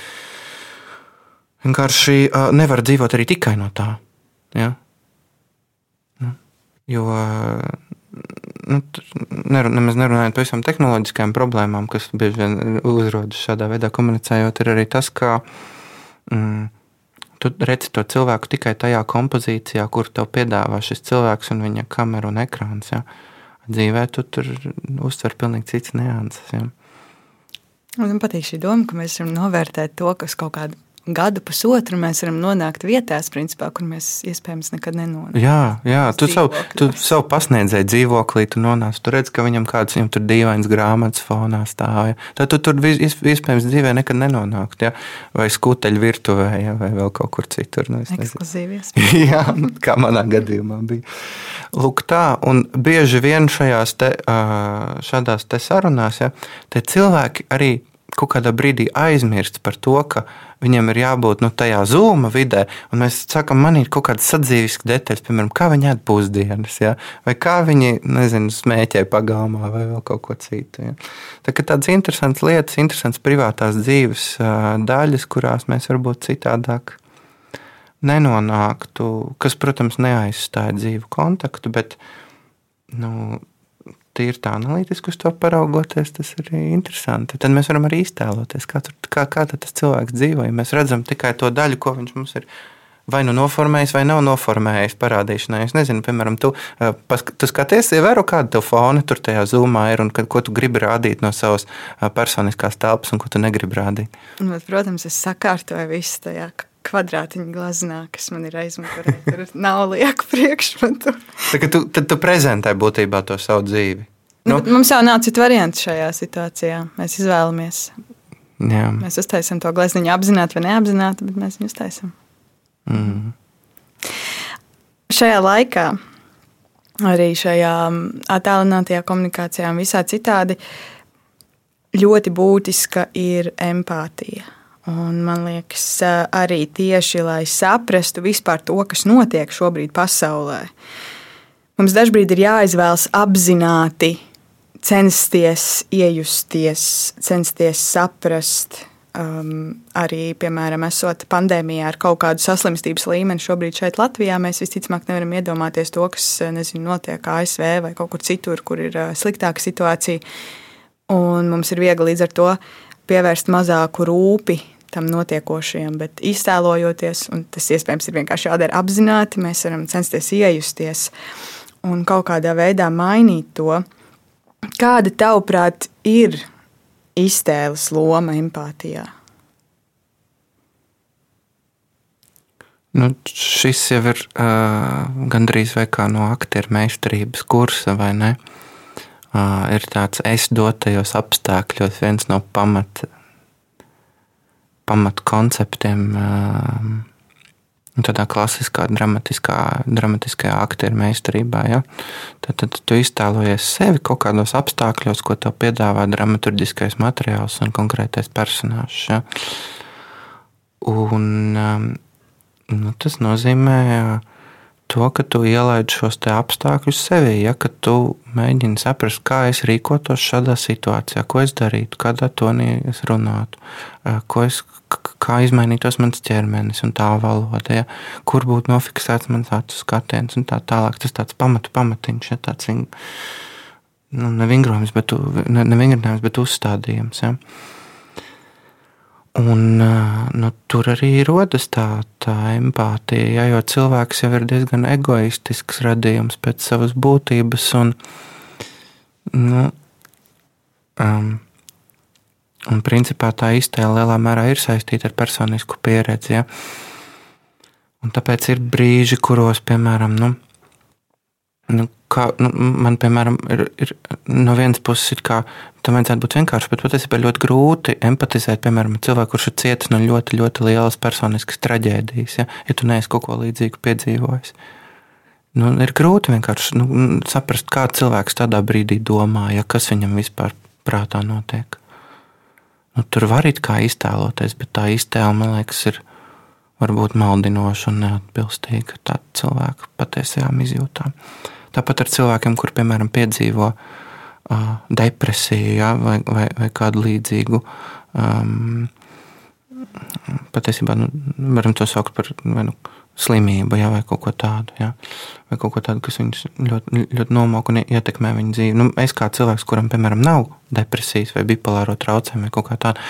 Vienkārši nevar dzīvot arī tikai no tā. Ja? Nu, jo nu, nemaz nerunājot par visām tehnoloģiskajām problēmām, kas bieži vien uzrodas šādā veidā komunicējot, ir arī tas, ka mm, tu redzi to cilvēku tikai tajā kompozīcijā, kur tev piedāvā šis cilvēks un viņa kamera un ekrāns. Ja? Uh, dzīvē tu tur uztver pilnīgi cits nianses. Ja. Man patīk šī doma, ka mēs varam novērtēt to, kas kaut kādā gadu, pusotru mēs varam nonākt vietās, principā, kur mēs iespējams nekad nenonākam. Jā, jā tu savu, tu savu pasniedzēju dzīvoklī, tu nonāc, tu redz, ka viņam kāds viņam tur dīvains grāmatas fonā stāv. Ja? Tad tu tur iespējams dzīvē nekad nenonākt, ja? vai skuteļu virtuvē, ja? vai vēl kaut kur citur. Nu, Ekskluzīvies. jā, kā manā gadījumā bija. Lūk, tā, un bieži vien šajās te, šādās te sarunās, ja, te cilvēki arī kaut kādā brīdī aizmirst par to, ka viņam ir jābūt nu, tajā zūma vidē, un mēs sakām, man ir kaut kādas sadzīves detaļas, piemēram, kā viņi ēd pusdienas, ja? vai kā viņi, nezinu, smēķē pagalmā vai vēl kaut ko citu. Ja? Tā kā tādas interesantas lietas, interesantas privātās dzīves daļas, kurās mēs varbūt citādāk nenonāktu, kas, protams, neaizstāja dzīvu kontaktu, bet nu, tīri tā analītiski uz to paraugoties, tas ir interesanti. Tad mēs varam arī iztēloties, kā, tur, kā, kā tas cilvēks dzīvo. Ja mēs redzam tikai to daļu, ko viņš mums ir vai nu noformējis, vai nav noformējis parādīšanai. Es nezinu, piemēram, tu, pas, tu skaties, ievēro, kāda tev fona tur tajā zūmā ir un ko tu gribi rādīt no savas personiskās telpas un ko tu negribi rādīt. Bet, protams, es sakārtoju visu tajā kvadrātiņa glaznā, kas man ir aizmugurē. Tur nav lieku priekšmetu. Tad tu, tad tu prezentē būtībā to savu dzīvi. Nu, nu, mums jau nav citu variantu šajā situācijā. Mēs izvēlamies. Jā. Mēs uztaisām to glezniņu apzināti vai neapzināti, bet mēs viņu uztaisām. Mm. Šajā laikā, arī šajā attēlinātajā komunikācijā un visā citādi, ļoti būtiska ir empātija. Un man liekas, arī tieši lai saprastu vispār to, kas notiek šobrīd pasaulē, mums dažkārt ir jāizvēlas apzināti censties iejusties, censties saprast. Um, arī, piemēram, esot pandēmijā ar kaut kādu saslimstības līmeni, šobrīd šeit Latvijā mēs visticamāk nevaram iedomāties to, kas nezinu, notiek ASV vai kaut kur citur, kur ir uh, sliktāka situācija. Un mums ir viegli līdz ar to pievērst mazāku rūpi tam notiekošajam, bet iztēlojoties, un tas iespējams ir vienkārši jādara apzināti, mēs varam censties iejusties un kaut kādā veidā mainīt to. Kāda tavuprāt ir iztēles loma empātijā? Nu, šis jau ir uh, gandrīz vai kā no aktieru meistarības kursa, vai ne? Uh, ir tāds es dotajos apstākļos viens no pamata pamatkonceptiem. Tādā klasiskā, dramatiskā, dramatiskajā aktieru meistarībā. Ja? Tad, tad tu iztēlojies sevi kaut kādos apstākļos, ko tev piedāvā dramaturgiskais materiāls un konkrētais personāžs. Ja? Un, nu, tas nozīmē, to, ka tu ielaidi šos apstākļus sevī, ja tu mēģini saprast, kā es rīkotos šādā situācijā, ko es darītu, kādā tonī es runātu, es, kā izmainītos mans ķermenis un tā valoda, ja, kur būtu nofiksēts mans acu skatiens un tā tālāk. Tas tāds pamatu pamatiņš, ja, tāds nu, nevingrojums, bet, ne, nevingrinājums, bet uzstādījums. Ja. Un, nu, tur arī rodas tā, tā empātija, ja, jo cilvēks jau ir diezgan egoistisks radījums pēc savas būtības. Un, nu, um, un principā tā iztēle lielā mērā ir saistīta ar personisku pieredzi. Ja. Un tāpēc ir brīži, kuros, piemēram, nu, Nu, kā, nu, man, piemēram, ir, ir no vienas puses, ir kā, tam vajadzētu būt vienkārši, bet patiesībā ļoti grūti empatizēt, piemēram, cilvēku, kurš ir cietis no ļoti, ļoti lielas personiskas traģēdijas, ja, ja tu neesi kaut ko līdzīgu piedzīvojis. Nu, ir grūti vienkārši nu, saprast, kā cilvēks tādā brīdī domā, ja kas viņam vispār prātā notiek. Nu, tur var it kā iztēloties, bet tā iztēle, man liekas, ir varbūt maldinoša un neatbilstīga tāda cilvēka patiesajām izjūtām. Tāpat ar cilvēkiem, kur piemēram piedzīvo uh, depresiju ja, vai, vai, vai kādu līdzīgu. Um, patiesībā nu, varam to saukt par nu, slimību, ja, vai kaut ko tādu, ja, vai kaut ko tādu, kas viņus ļoti, ļoti nomok un ietekmē viņu dzīvi. Nu, es kā cilvēks, kuram, piemēram, nav depresijas vai bipolāro traucējumu vai kaut kā tāda,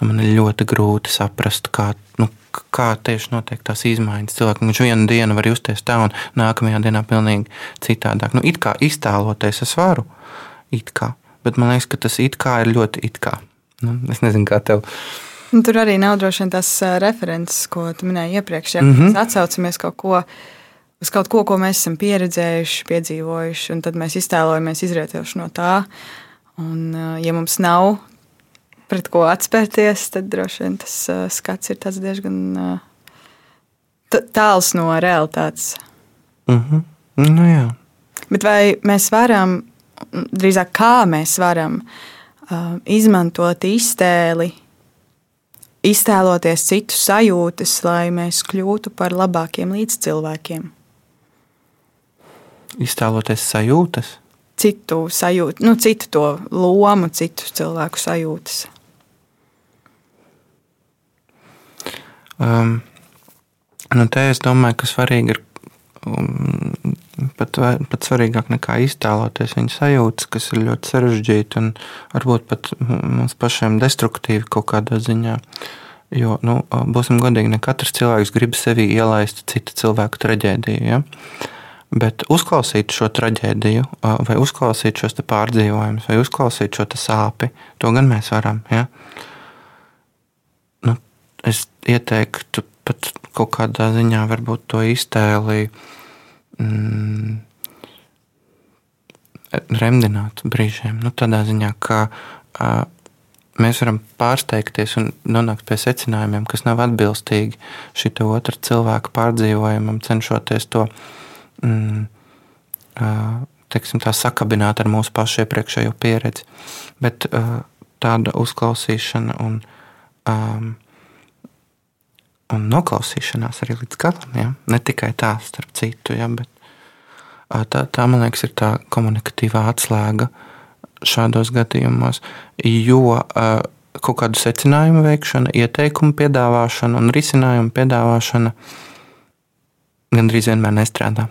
nu, man ir ļoti grūti saprast, kā, nu, kā tieši notiek tās izmaiņas. Cilvēkam viņš vienu dienu var justies tā, un nākamajā dienā pilnīgi citādāk. Nu, it kā iztēloties es varu, it kā, bet man liekas, ka tas it kā ir ļoti it kā. Nu, es nezinu, kā tev. Un tur arī nav droši vien tas referents, ko tu minēji iepriekš. Ja mm -hmm. mēs atsaucamies kaut ko uz kaut ko, ko mēs esam pieredzējuši, piedzīvojuši, un tad mēs iztēlojamies izrietoši no tā. Un, ja mums nav pret ko atspērties, tad droši vien tas skats ir diezgan tāls no realitātes. Mm -hmm. nu, jā. Bet vai mēs varam, drīzāk kā mēs varam izmantot iztēli iztēloties citu sajūtas, lai mēs kļūtu par labākiem līdzcilvēkiem. Iztēloties sajūtas? Citu sajūtu, nu, citu to lomu, citu cilvēku sajūtas. Um, nu te es domāju, ka svarīgi ir pat, pat svarīgāk nekā iztēloties viņa sajūtas, kas ir ļoti sarežģīti un varbūt pat mums pašiem destruktīvi kaut kādā ziņā. Jo, nu, būsim godīgi, ne katrs cilvēks grib sevi ielaist citu cilvēku traģēdiju. Ja? Bet uzklausīt šo traģēdiju, vai uzklausīt šos pārdzīvojumus, vai uzklausīt šo sāpi, to gan mēs varam. Ja? Nu, es ieteiktu pat kaut kādā ziņā varbūt to iztēli mm, remdināt brīžiem. Nu, tādā ziņā, ka uh, mēs varam pārsteigties un nonākt pie secinājumiem, kas nav atbilstīgi šī otra cilvēka pārdzīvojumam, cenšoties to mm, teiksim, sakabināt ar mūsu pašu iepriekšējo pieredzi. Bet tāda uzklausīšana un um, un noklausīšanās arī līdz galam. Ja? Ne tikai tā, starp citu, ja? bet tā, tā, man liekas, ir tā komunikatīvā atslēga šādos gadījumos. Jo kaut kādu secinājumu veikšana, ieteikumu piedāvāšana un risinājumu piedāvāšana gandrīz vienmēr nestrādā.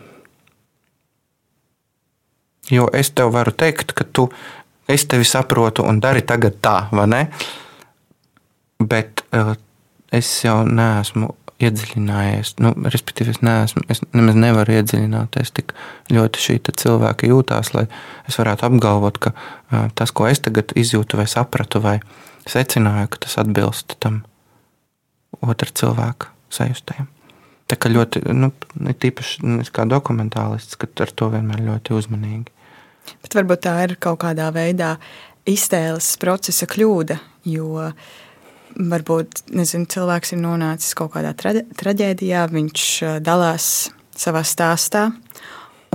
Jo es tev varu teikt, ka tu, es tevi saprotu un dari tagad tā, vai ne? Bet es jau neesmu iedziļinājies. Nu, respektīvi, es, neesmu, es nemaz nevaru iedziļināties tik ļoti šī cilvēka jūtās, lai es varētu apgalvot, ka uh, tas, ko es tagad izjūtu, vai sapratu, vai secināju, ka tas atbilst tam otra cilvēka sajustajam. Tā kā ļoti, nu, tīpaši nu, kā dokumentālists, ka ar to vienmēr ļoti uzmanīgi. Bet varbūt tā ir kaut kādā veidā iztēles procesa kļūda, jo uh, varbūt nezinu, cilvēks ir nonācis kaut kādā tra traģēdijā, viņš dalās savā stāstā.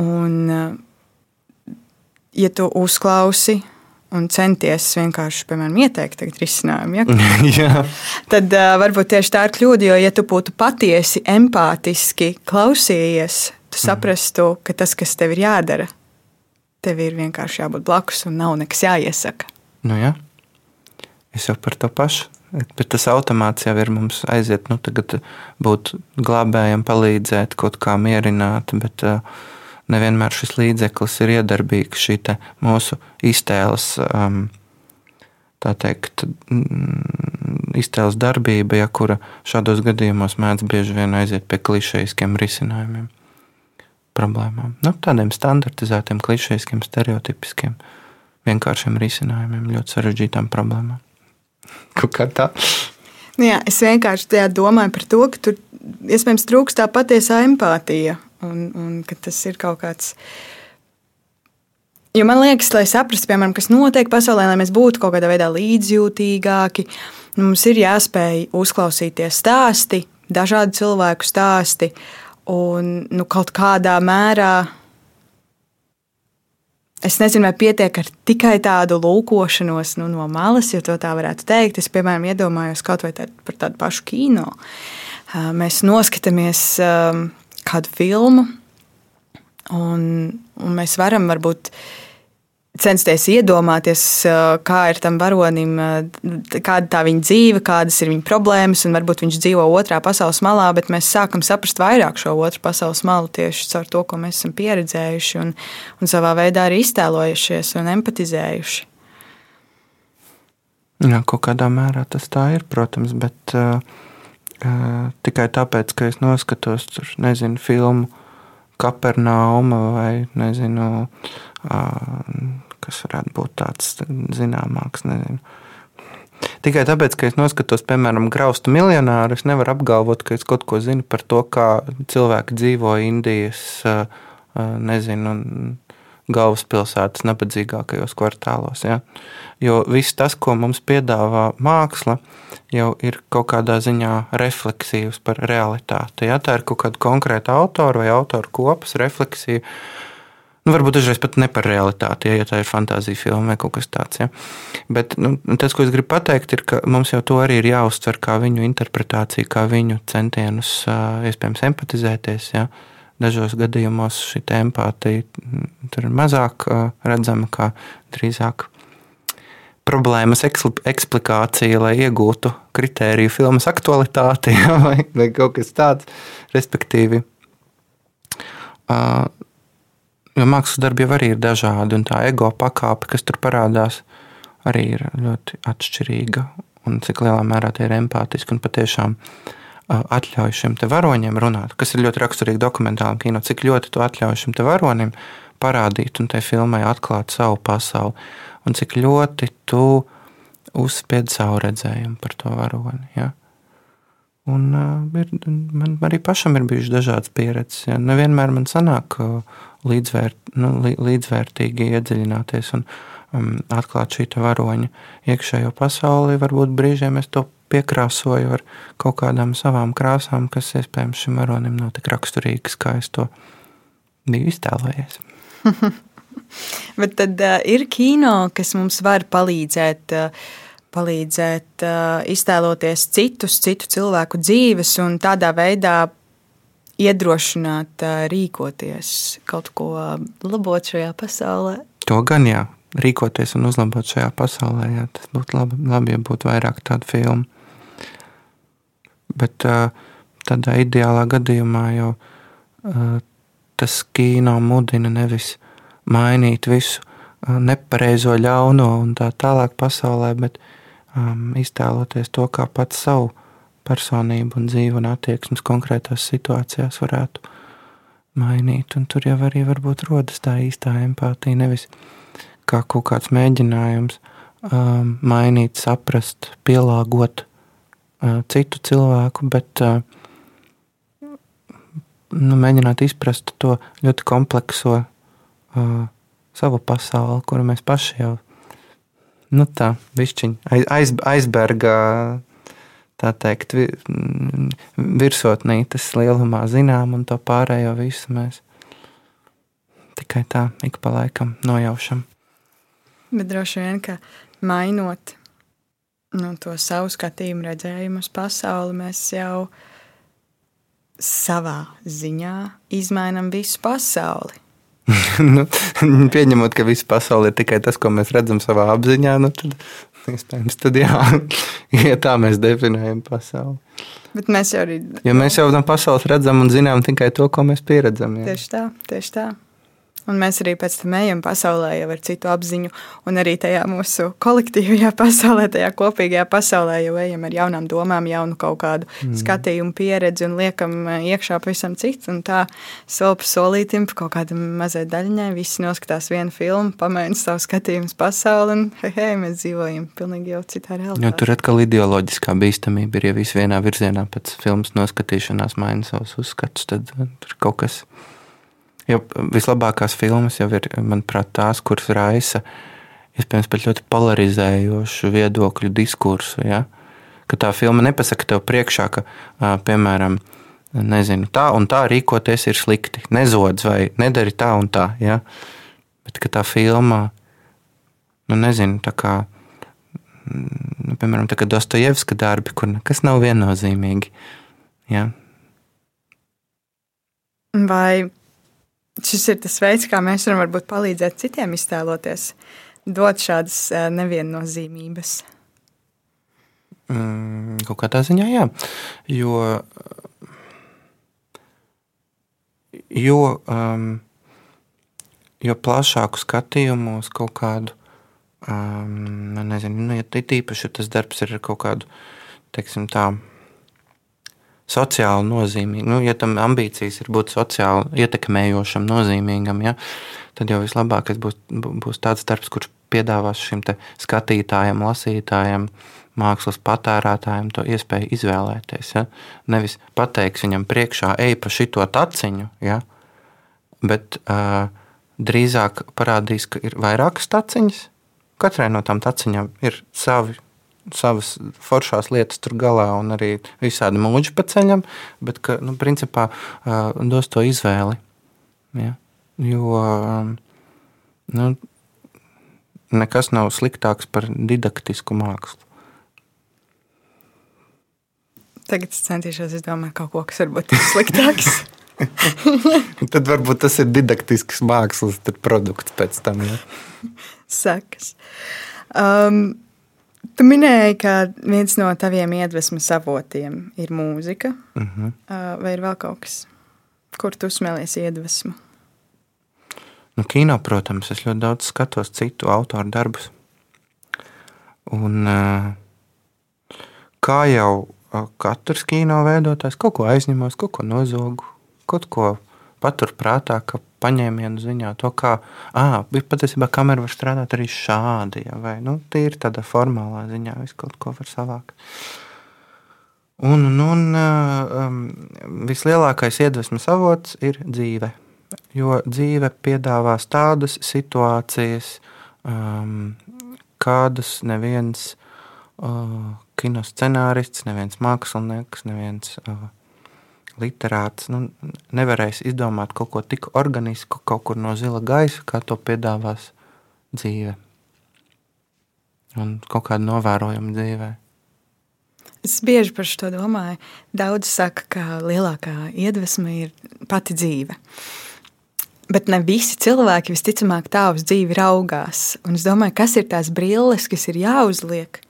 Un, ja tu uzklausi un centies vienkārši, piemēram, ieteikt risinājumu, ja? tad uh, varbūt tieši tā ir kļūda. Jo, ja tu būtu patiesi empātiski klausījies, tu mhm. saprastu, ka tas, kas tev ir jādara, tev ir vienkārši jābūt blakus un nav nekas jāiesaka. Nu, jā. Es jau par to pašu Bet tas automāts jau ir mums aiziet, nu, tagad būt glābējam, palīdzēt, kaut kā mierināt, bet uh, nevienmēr šis līdzeklis ir iedarbīgs. Šī mūsu iztēles, um, tā teikt, mm, iztēles darbība, ja kura šādos gadījumos mēdz bieži vien aiziet pie klišejiskiem risinājumiem, problēmām. Nu, tādiem standartizētiem, klišejiskiem, stereotipiskiem, vienkāršiem risinājumiem ļoti sarežģītām problēmām. Kaut kā tā. Nu jā, es vienkārši domāju par to, ka tur iespējams trūkst tā patiesā empātija. Un, un ka tas ir kaut kāds. Jo man liekas, lai saprastu, piemēram, kas notiek pasaulē, lai mēs būtu kaut kādā veidā līdzjūtīgāki, mums ir jāspēj uzklausīt tie stāsti, dažādu cilvēku stāsti, un nu, kaut kādā mērā Es nezinu, vai pietiek ar tikai tādu lūkošanos nu, no malas, ja tā varētu teikt. Es, piemēram, iedomājos kaut vai tād, par tādu pašu kino. Mēs noskatāmies kādu filmu, un, un mēs varam varbūt censties iedomāties, kā ir tam varonim, kāda tā viņa dzīve, kādas ir viņa problēmas, un varbūt viņš dzīvo otrā pasaules malā, bet mēs sākam saprast vairāk šo otru pasaules malu tieši caur to, ko mēs esam pieredzējuši un, un savā veidā arī iztēlojušies un empatizējuši. Jā, kaut kādā mērā tas tā ir, protams, bet uh, uh, tikai tāpēc, ka es noskatos tur, nezinu, filmu Kapernauma vai nezinu. Uh, kas varētu būt tāds zināmāks. Nezinu. Tikai tāpēc, ka es noskatos, piemēram, graustu miljonāru, es nevaru apgalvot, ka es kaut ko zinu par to, kā cilvēki dzīvo Indijas, nezinu, galvaspilsētas nabadzīgākajos kvartālos. Ja? Jo viss tas, ko mums piedāvā māksla, jau ir kaut kādā ziņā refleksīvs par realitāti. Ja? Tā ir kaut kāda konkrēta autora vai autora kopas refleksija Nu, varbūt dažreiz pat ne par realitāti, ja, ja tā ir fantāzija filma vai kaut kas tāds. Ja. Bet nu, tas, ko es gribu pateikt, ir, ka mums jau to arī ir jāuztver kā viņu interpretāciju, kā viņu centienus iespējams empatizēties. Ja. Dažos gadījumos šī empātija mm, ir mazāk redzama, kā drīzāk problēmas eksplikācija, lai iegūtu kritēriju filmas aktualitāti ja, vai, vai kaut kas tāds. Respektīvi, jo mākslas darbi jau arī ir dažādi, un tā ego pakāpe, kas tur parādās, arī ir ļoti atšķirīga. Un cik lielā mērā tie ir empātiski un patiešām atļauj šim varoņiem runāt, kas ir ļoti raksturīgi dokumentālam kino, cik ļoti tu atļauj šim varonim parādīt un tai filmai atklāt savu pasauli, un cik ļoti tu uzspied savu redzējumu par to varoni. Ja? Un, uh, ir, man arī pašam ir bijušas dažādas pieredzes. Ja. Nevienmēr man sanāk uh, līdzvērt, nu, līdzvērtīgi iedziļināties un um, atklāt šī varoņa iekšējo pasauli. Varbūt brīžiem es to piekrāsoju ar kaut kādām savām krāsām, kas iespējams šim varonim nav tik raksturīgas, kā es to biju iztēlojies. Bet tad uh, ir kino, kas mums var palīdzēt. Uh, palīdzēt uh, iztēloties citus, citu cilvēku dzīves un tādā veidā iedrošināt, rīkoties, kaut ko labot šajā pasaulē. To gan jā, rīkoties un uzlabot šajā pasaulē. Jā, tas būtu labi, labi, ja būtu vairāk tādu filmu. Bet tādā ideālā gadījumā jau tas kino mudina nevis mainīt visu nepareizo, ļauno un tā tālāk pasaulē, bet um, iztēloties to kā pats savu personību un dzīvi un attieksmes konkrētās situācijās varētu mainīt. Un tur jau arī varbūt rodas tā īstā empātija, nevis kā kaut kāds mēģinājums um, mainīt, saprast, pielāgot uh, citu cilvēku, bet uh, nu, mēģināt izprast to ļoti komplekso uh, savu pasauli, kuru mēs paši jau nu tā, višķiņa, aiz, aizberga, tā teikt, virsotnītes lielumā zinām, un to pārējo visu mēs tikai tā ik pa laikam nojaušam. Bet droši vien, ka mainot nu, to savu skatījumu, redzējumu uz pasauli, mēs jau savā ziņā izmainām visu pasauli. nu, pieņemot, ka visa pasaule ir tikai tas, ko mēs redzam savā apziņā, nu, tad iespējams, tad jā, ja tā mēs definējam pasauli. Bet mēs jau arī. Jo mēs jau no pasaules redzam un zinām tikai to, ko mēs pieredzam. Jā. Tieši tā, tieši tā. Un mēs arī pēc tam ejam pasaulē jau ar citu apziņu, un arī tajā mūsu kolektīvajā pasaulē, tajā kopīgajā pasaulē jau ejam ar jaunām domām, jaunu kaut kādu mm. skatījumu, pieredzi un liekam eh, iekšā pavisam citu. Un tā soli pa solītim, pa kaut kādam mazai daļiņai, visi noskatās vienu filmu, pamaina savu skatījumu pasauli, un hei, hei, mēs dzīvojam pilnīgi jau citā realitātē. Jo tur atkal ideoloģiskā bīstamība ir, ja viss vienā virzienā pēc filmas noskatīšanās maina savus uzskatus, tad tur kaut kas ir Jo vislabākās filmas jau ir, manuprāt, tās, kuras raisa iespējams pat ļoti polarizējošu viedokļu diskursu. Ja? Ka tā filma nepasaka tev priekšā, ka, piemēram, nezinu, tā un tā rīkoties ir slikti, nezodz vai nedari tā un tā. Ja? Bet tā filma, nu, nezinu, tā kā, nu, piemēram, tā kā Dostojevska darbi, kur nekas nav viennozīmīgi. Ja? Vai šis ir tas veids, kā mēs varam varbūt palīdzēt citiem iztēloties, dot šādas eh, neviennozīmības. Mm, kaut kādā ziņā, jā. Jo, jo, um, jo plašāku skatījumu uz kaut kādu, um, nu, nezinu, nu, ja tīpaši tas darbs ir ar kaut kādu, teiksim, tādu sociāli nozīmīgi. Nu, ja tam ambīcijas ir būt sociāli ietekmējošam, nozīmīgam, ja, tad jau vislabākais būs, būs tāds darbs, kurš piedāvās šim skatītājam, lasītājam, mākslas patērētājiem to iespēju izvēlēties. Ja? Nevis pateiks viņam priekšā, ej pa šito taciņu, ja? bet uh, drīzāk parādīs, ka ir vairākas taciņas. Katrai no tām taciņām ir savi savas foršās lietas tur galā un arī visādi mūģi pa ceļam, bet ka, nu, principā dos to izvēli. Ja? Jo nu, nekas nav sliktāks par didaktisku mākslu. Tagad es centīšos izdomāt kaut ko, kas varbūt ir sliktāks. Tad varbūt tas ir didaktisks mākslas produkts pēc tam. Ja? Sakas. Um, Tu minēji, ka viens no taviem iedvesmas avotiem ir mūzika. Uh mhm. -huh. Vai ir vēl kaut kas, kur tu smēlies iedvesmu? Nu, kino, protams, es ļoti daudz skatos citu autoru darbus. Un, kā jau katrs kino veidotājs, kaut ko aizņemos, kaut ko nozogu, kaut ko paturprātā, ka paņēmienu ziņā to, kā ah, patiesībā kamera var strādāt arī šādi, ja, vai nu, tīri tādā formālā ziņā, visu kaut ko var savākt. Un, un, un um, vislielākais iedvesmas avots ir dzīve. Jo dzīve piedāvās tādas situācijas, um, kādas neviens uh, kino scenārists, neviens mākslinieks, neviens uh, literāts nu, nevarēs izdomāt kaut ko tik organisku, kaut kur no zila gaisa, kā to piedāvās dzīve. Un kaut kāda novērojama dzīvē. Es bieži par to domāju. Daudz saka, ka lielākā iedvesma ir pati dzīve. Bet ne visi cilvēki visticamāk tā uz dzīvi raugās. Un es domāju, kas ir tās brilles, kas ir jāuzliek,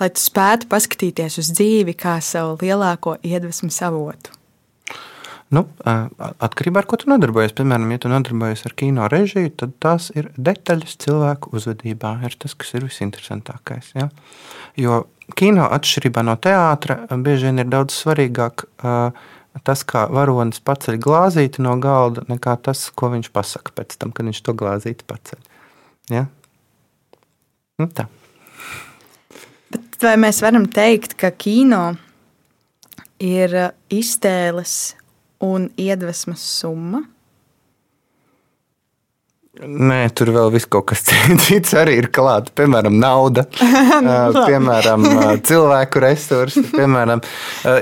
lai tu spētu paskatīties uz dzīvi kā savu lielāko iedvesmu avotu. Nu, atkarībā no tā, ko tu nodarbojies. Piemēram, ja tu nodarbojies ar kino režiju, tad tās ir detaļas cilvēku uzvedībā. Ir tas, kas ir visinteresantākais. Ja? Jo kino atšķirībā no teātra bieži vien ir daudz svarīgāk tas, kā varonis paceļ glāzīti no galda, nekā tas, ko viņš pasaka pēc tam, kad viņš to glāzīti paceļ. Ja? Nu, tā. Bet vai mēs varam teikt, ka kino ir iztēles un iedvesmas summa? Nē, tur vēl viss kaut kas cits arī ir klāts. Piemēram, nauda, piemēram, cilvēku resursi, piemēram,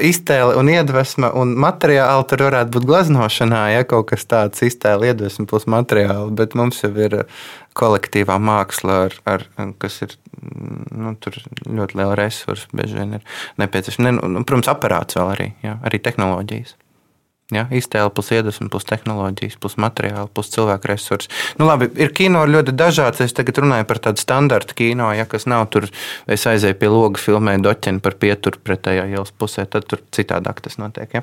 iztēle un iedvesma un materiāli. Tur varētu būt glaznošanā, ja kaut kas tāds - iztēle, iedvesma plus materiāli. Bet mums jau ir kolektīvā māksla, ar, ar, kas ir nu, ļoti liela resursa. Bieži vien ir nepieciešama. Ne, nu, protams, aparāts vēl arī, jā, arī tehnoloģijas. Ja, iztēle, plus iedvesma, plus tehnoloģijas, plus materiāli, plus cilvēku resursi. Nu, labi, ir kino ļoti dažāds. Es tagad runāju par tādu standarta kino, ja, kas nav tur. Es aizēju pie loga, filmēju doķeni par pieturu pretējā ielas pusē, tad tur citādāk tas notiek. Ja.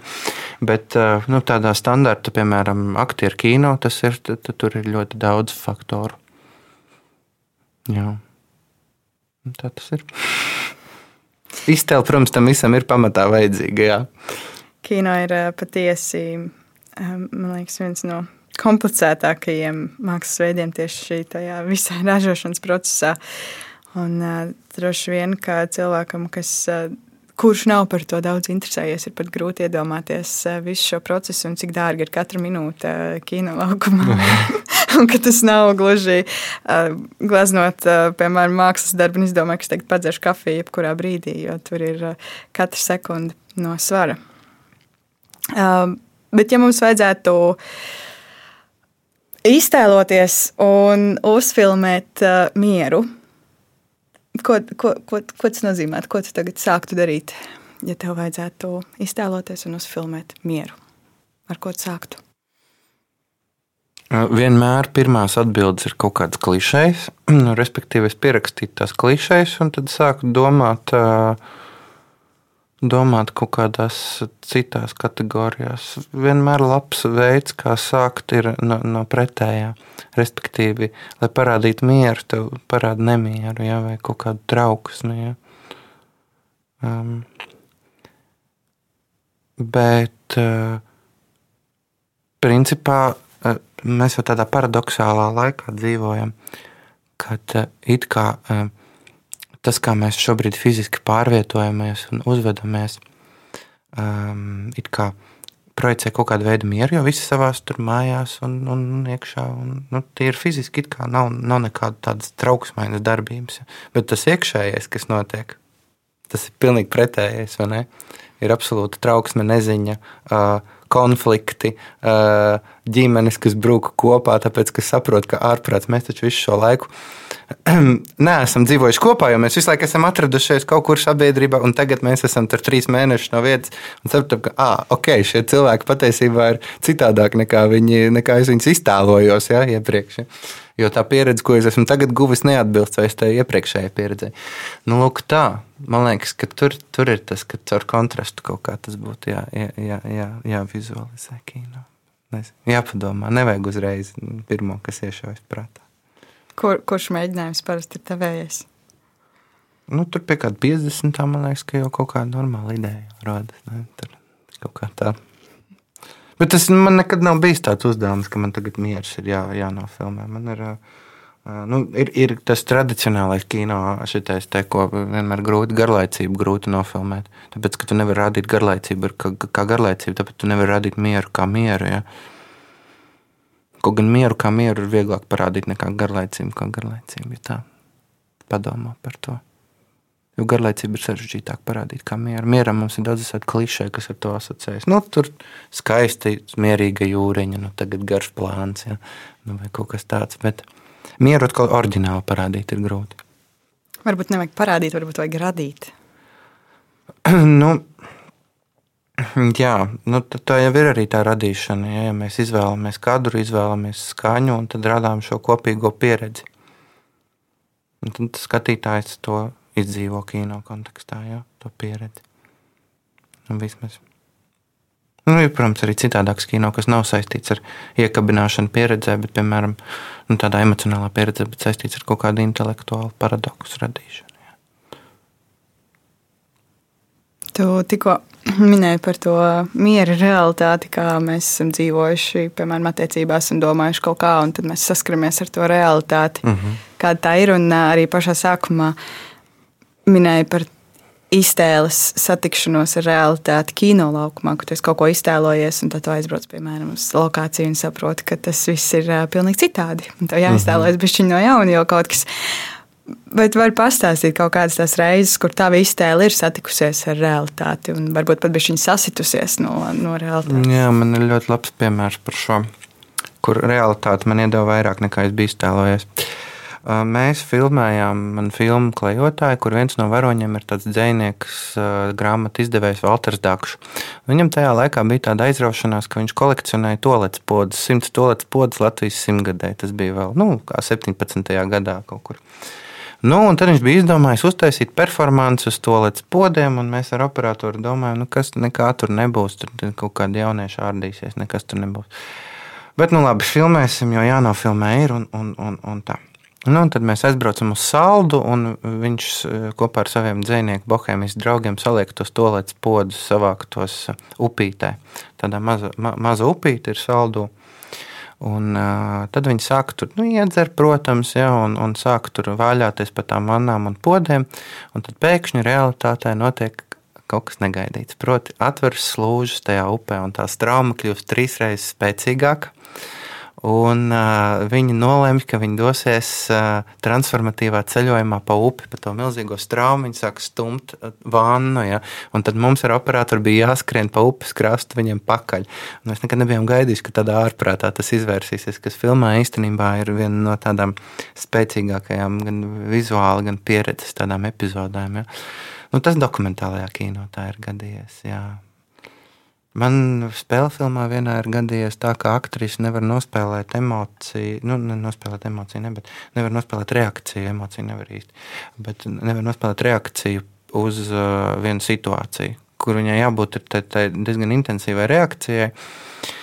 Bet eh, nu, tādā standarta, piemēram, aktieru kino, tas ir, tad, tad tur ir ļoti daudz faktoru. Jā. Tā tas ir. Iztēle, protams, tam visam ir pamatā vajadzīga. Jā kino ir eh, patiesi eh, liekas, viens no komplicētākajiem mākslas veidiem tieši šajā visā ražošanas procesā. Un, uh, droši vien, ka cilvēkam, kas, kurš nav par to daudz interesējies, ir pat grūti iedomāties visu šo procesu un cik dārga ir katra minūte kino laukumā. un ka tas nav gluži uh, glaznot, uh, piemēram, mākslas darbu. Es domāju, ka es tagad padzeršu kafiju jebkurā brīdī, jo tur ir uh, katra sekunde no svara. Um, bet, ja mums vajadzētu iztēloties un uzfilmēt uh, mieru, ko, ko, ko, ko tas nozīmē? Ko tu tagad sāktu darīt, ja tev vajadzētu iztēloties un uzfilmēt mieru? Ar ko tu sāktu? Uh, vienmēr pirmās atbildes ir kaut kādas klišejas. Respektīvi, es pierakstīju tās klišejas, un tad sāku domāt, uh, domāt kaut kādās citās kategorijās. Vienmēr labs veids, kā sākt, ir no, no pretējā. Respektīvi, lai parādītu mieru, tev parāda nemieru ja, vai kaut kādu trauksmi. Ja. Um, bet, uh, principā, uh, mēs jau tādā paradoxālā laikā dzīvojam, kad uh, it kā. Uh, tas, kā mēs šobrīd fiziski pārvietojamies un uzvedamies, um, it kā projicē kaut kādu veidu mieru, jo visi savā tur mājās un, un iekšā. Un, nu, tie ir fiziski, it kā nav, nav nekāda tādas trauksmainas darbības. Bet tas iekšējais, kas notiek, tas ir pilnīgi pretējais? Ir absolūta trauksme, neziņa. Konflikti, ģimenes, kas brūk kopā, tāpēc, ka saprot, ka ārprāts mēs taču visu šo laiku neesam dzīvojuši kopā, jo mēs visu laiku esam atradušies kaut kur sabiedrībā, un tagad mēs esam tur trīs mēnešus no vietas un saprotam, ka, ah, ok, šie cilvēki patiesībā ir citādāk nekā, viņi, nekā es viņus iztēlojos ja, iepriekš. Ja. Jo tā pieredze, ko es esmu tagad guvis, neatbilst vairs tai iepriekšējai pieredzei. Nu, lūk, tā. Man liekas, ka tur, tur ir tas, ka caur kontrastu kaut kā tas būtu jā, jā, jā, jā, jāvizualizē kino. Nezinu, jāpadomā, nevajag uzreiz pirmo, kas iešaujas prātā. Kur, kurš mēģinājums parasti ir tavējais? Nu, tur pie kāda 50. man liekas, ka jau kaut kāda normāla ideja rodas. Ne? Tur kaut kā tā. Bet tas man nekad nav bijis tāds uzdevums, ka man tagad miers ir jā, jānofilmē. Man ir, nu, ir, ir tas tradicionālais kino, šitais, te, ko vienmēr grūti garlaicību grūti nofilmēt. Tāpēc, ka tu nevari rādīt garlaicību kā, kā garlaicību, tāpēc tu nevari rādīt mieru kā mieru. Ja? Kaut gan mieru kā mieru ir vieglāk parādīt nekā garlaicību kā garlaicību. Ja tā padomā par to. Jo garlaicība ir sarežģītāk parādīt, kā miera. Mieram mums ir daudz tādu klišē, kas ar to asociējas. Nu, tur skaisti, mierīga jūriņa, nu, tagad garš plāns ja? nu, vai kaut kas tāds. Bet mieru atkal oriģināli parādīt ir grūti. Varbūt nevajag parādīt, varbūt vajag radīt. nu, jā, nu, tā jau ir arī tā radīšana. Ja, ja mēs izvēlamies kadru, izvēlamies skaņu un tad radām šo kopīgo pieredzi. Un tad skatītājs to izdzīvo kino kontekstā, jā, to pieredzi. Un vismaz. Nu, ir, protams, arī citādāks kino, kas nav saistīts ar iekabināšanu pieredzē, bet, piemēram, nu, tādā emocionālā pieredzē, bet saistīts ar kaut kādu intelektuālu paradoksu radīšanu. Jā. Tu tikko minēji par to miera realitāti, kā mēs esam dzīvojuši, piemēram, attiecībās un domājuši kaut kā, un tad mēs saskaramies ar to realitāti, mm -hmm. kāda tā ir. Un arī pašā sākumā minēja par iztēles satikšanos ar realitāti kino laukumā, kur tu kaut ko iztēlojies, un tad tu aizbrauc piemēram uz lokāciju un saproti, ka tas viss ir uh, pilnīgi citādi. Tev jāiztēlojas mhm. bišķiņ no jauna, jo kaut kas. Bet var pastāstīt kaut kādas tās reizes, kur tā iztēle ir satikusies ar realitāti un varbūt pat bija sasitusies no, no realitātes. Jā, man ir ļoti labs piemērs par šo, kur realitāte man iedeva vairāk nekā es biju iztēlojies. Uh, Mēs filmējām manu filmu Klejotāju, kur viens no varoņiem ir tāds dzinieks, grāmatu izdevējs Walters Dakšs. Viņam tajā laikā bija tāda aizraušanās, ka viņš kolekcionēja toaletes podus, 100 toaletes podus Latvijas simtgadē. Tas bija vēl nu, 17. gadā kaut kur. Nu, tad viņš bija izdomājis uztaisīt performanci uz toaletes podiem, un mēs ar operatoru domājam, nu, kas nekā tur nebūs. Tur kaut kādi jaunieši ārdīsies, nekas tur nebūs. Bet, nu, labi, filmēsim, jo jānofilmē ir un, un, un, un tā. Nu, tad mēs aizbraucam uz saldu, un viņš eh, kopā ar saviem dzīsnieku bohēmijas draugiem saliek tos toaletes podus, savāk tos eh, upītē. Tādā maza, ma, maza upīte ir saldu. Un, uh, tad viņi sāk tur nu, iedzert, protams, ja, un, un sāk tur vaļāties pa tām vannām un podēm. Un tad pēkšņi realitātē notiek kaut kas negaidīts. Proti, atveras slūžas tajā upē, un tā strauma kļūst trīs reizes spēcīgāka. Un, uh, viņi nolēma, ka viņi dosies uh, transformatīvā ceļojumā pa upi, pa to milzīgo straumu. Viņi sāk stumt vannu, ja? un tad mums ar operatoru bija jāskrien pa upes krastu viņiem pakaļ. Un mēs nekad nebijām gaidījuši, ka tādā ārprātā tas izvērsīsies, kas filmā īstenībā ir viena no tādām spēcīgākajām, gan vizuāli, gan pieredzes tādām epizodēm. Ja? Nu, tas dokumentālajā kino tā ir gadījies. Jā. Man spēļu filmā vienā ir gadījies tā, ka aktrise nevar nospēlēt emociju, nu, nenospēlēt emociju, ne, bet nevar nospēlēt reakciju, emociju nevar īsti, bet nevar nospēlēt reakciju uz uh, vienu situāciju, kur viņai jābūt diezgan intensīvai reakcijai. Uh,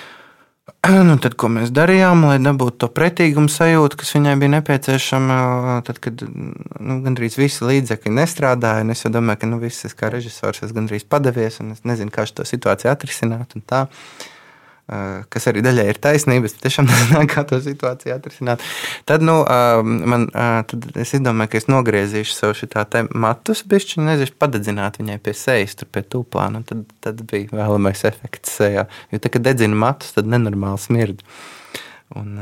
Nu, tad, ko mēs darījām, lai dabūtu to pretīgumu sajūtu, kas viņai bija nepieciešama, tad, kad nu, gandrīz visi līdzekļi nestrādāja. Es domāju, ka nu, viss, kā režisors, es gandrīz padavies, un es nezinu, kā šo situāciju atrisināt. Eh, kas arī daļai ir taisnība, bet tiešām nezināju, kā to situāciju atrisināt. Tad, nu, eh, man, eh, tad es domāju, ka es nogriezīšu savu šitā matus, bišķiņu, nezinu, padedzināt viņai pie sejas, tur pie tūplāna, un tad, tad bija vēlamais efekts sejā. Jo tā, kad dedzina matus, tad nenormāli smird. Un,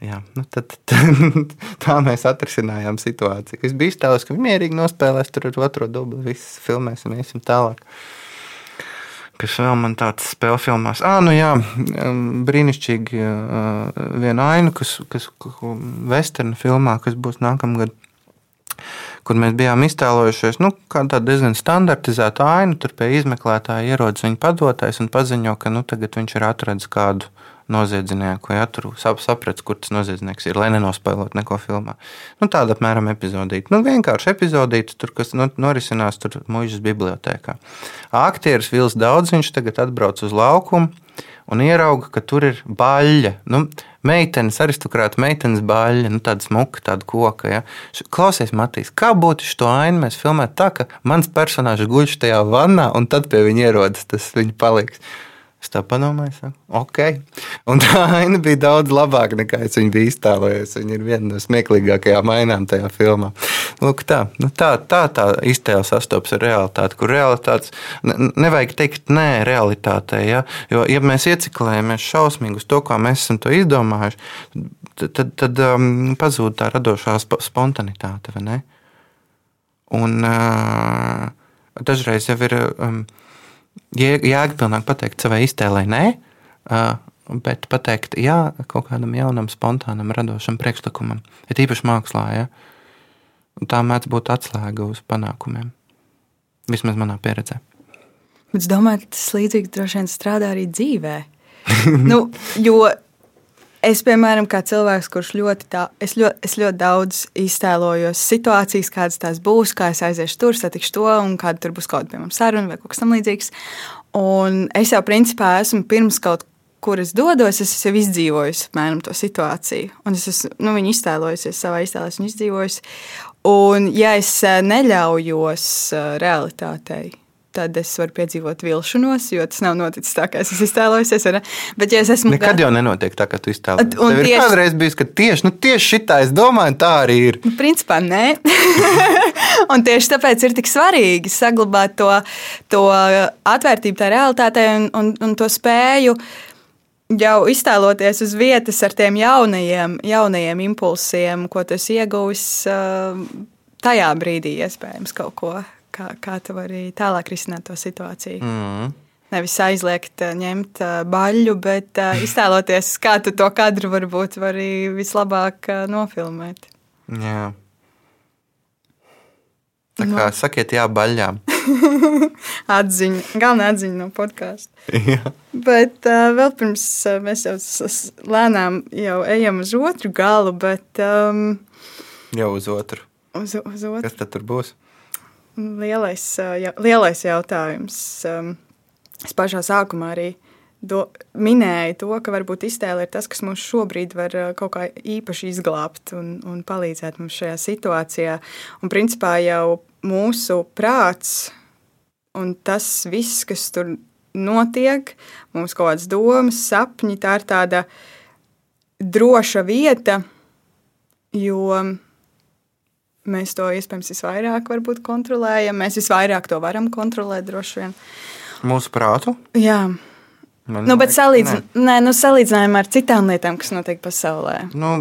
jā, nu tad, tad, tā mēs atrisinājām situāciju. Es biju iztēlojies, ka mierīgi nospēlēs tur otro dubli, viss filmēsim, iesim tālāk. Kas vēl man tāds spēļu filmās? Ah, nu jā, brīnišķīgi viena aina, kas, kas western filmā, kas būs nākamgad. kur mēs bijām iztēlojušies nu, tādu diezgan standartizētu ainu. Tur pie izmeklētāja ierodas viņa padotais un paziņo, ka nu, tagad viņš ir atradzis kādu noziedznieku, ja tur saprats, kur tas noziedznieks ir, lai nenospēlot neko filmā. Nu, tāda apmēram epizodīta. Nu, vienkārši epizodīta, tur, kas nu, norisinās tur mūžas bibliotekā. Aktieris Vils Daudziņš tagad atbrauc uz laukumu un ierauga, ka tur ir baļļa. Nu, meitenes, aristokrāta meitenes baļļa, nu, tāda smuka, tāda koka. Ja. Klausies, Matīs, kā būtu šo ainu mēs filmētu tā, ka mans personāžs guļ tajā vannā, un tad pie viņa ierodas tas viņa paliks. Es tā padomāju, saku, ok. Un tā aina bija daudz labāka nekā es viņu biju iztēlojies. Viņa ir viena no smieklīgākajām ainām tajā filmā. Lūk, tā, nu tā, tā, tā iztēle sastopas ar realitāti, kur realitātes ne, nevajag teikt nē realitātei. Ja? Jo, ja mēs ieciklējamies šausmīgi uz to, kā mēs esam to izdomājuši, tad, tad, tad um, pazūd tā radošā spontanitāte. Un uh, dažreiz jau ir. Um, jēgpilnāk pateikt savai iztēlei nē, bet pateikt jā kaut kādam jaunam, spontānam, radošam priekšlikumam, ir īpaši mākslā. Ja? Tā mēdz būt atslēga uz panākumiem. Vismaz manā pieredzē. Bet es domāju, ka tas līdzīgi droši vien strādā arī dzīvē. nu, jo Es, piemēram, kā cilvēks, kurš ļoti, tā, es ļoti, es ļoti daudz iztēlojos situācijas, kādas tās būs, kā es aiziešu tur, satikšu to, un kāda tur būs kaut kāda, piemēram, saruna vai kaut kas tamlīdzīgs. Un es jau principā esmu pirms kaut kur es dodos, es jau izdzīvoju apmēram to situāciju. Un es esmu nu, viņu iztēlojusies, savā iztēlē esmu izdzīvojusi. Un, ja es eh, neļaujos eh, realitātei, tad es varu piedzīvot vilšanos, jo tas nav noticis tā, kā es iztēlojos. Bet, ja es esmu. Nekad gā... jau nenotiek tā, kā tu iztēlojies. Un Tev tieši... ir kādreiz bijis, ka tieši, nu, tieši šitā es domāju, tā arī ir. Nu, principā nē. un tieši tāpēc ir tik svarīgi saglabāt to, to atvērtību tā realitātei un, un, un to spēju. Jau iztēloties uz vietas ar tiem jaunajiem, jaunajiem impulsiem, ko tas ieguvis tajā brīdī, iespējams, kaut ko kā, kā tu vari tālāk risināt to situāciju. Mm. Nevis aizliegt, eh, ņemt eh, baļu, bet uh, iztēloties, kā tu to kadru varbūt vari vislabāk nofilmēt. Jā. Tā kā no. Nu. sakiet, jā, baļķām. atziņa, galvenā atziņa no podkāsta. bet uh, vēl pirms uh, mēs jau lēnām jau ejam uz otru galu, bet. Um, jau uz otru. Uz, uz otru. Kas tad būs? Lielais, jā, lielais jautājums. Es pašā sākumā arī do, minēju to, ka varbūt iztēle ir tas, kas mums šobrīd var kaut kā īpaši izglābt un, un palīdzēt mums šajā situācijā. Un principā jau mūsu prāts un tas viss, kas tur notiek, mums kaut kādas domas, sapņi, tā ir tāda droša vieta, jo Mēs to iespējams visvairāk kontrolējam. Mēs visvairāk to varam kontrolēt droši vien. Mūsu prātu? Jā. Man nu, bet salīdz, nē, nu, salīdzinājumā ar citām lietām, kas notiek pasaulē. Nu,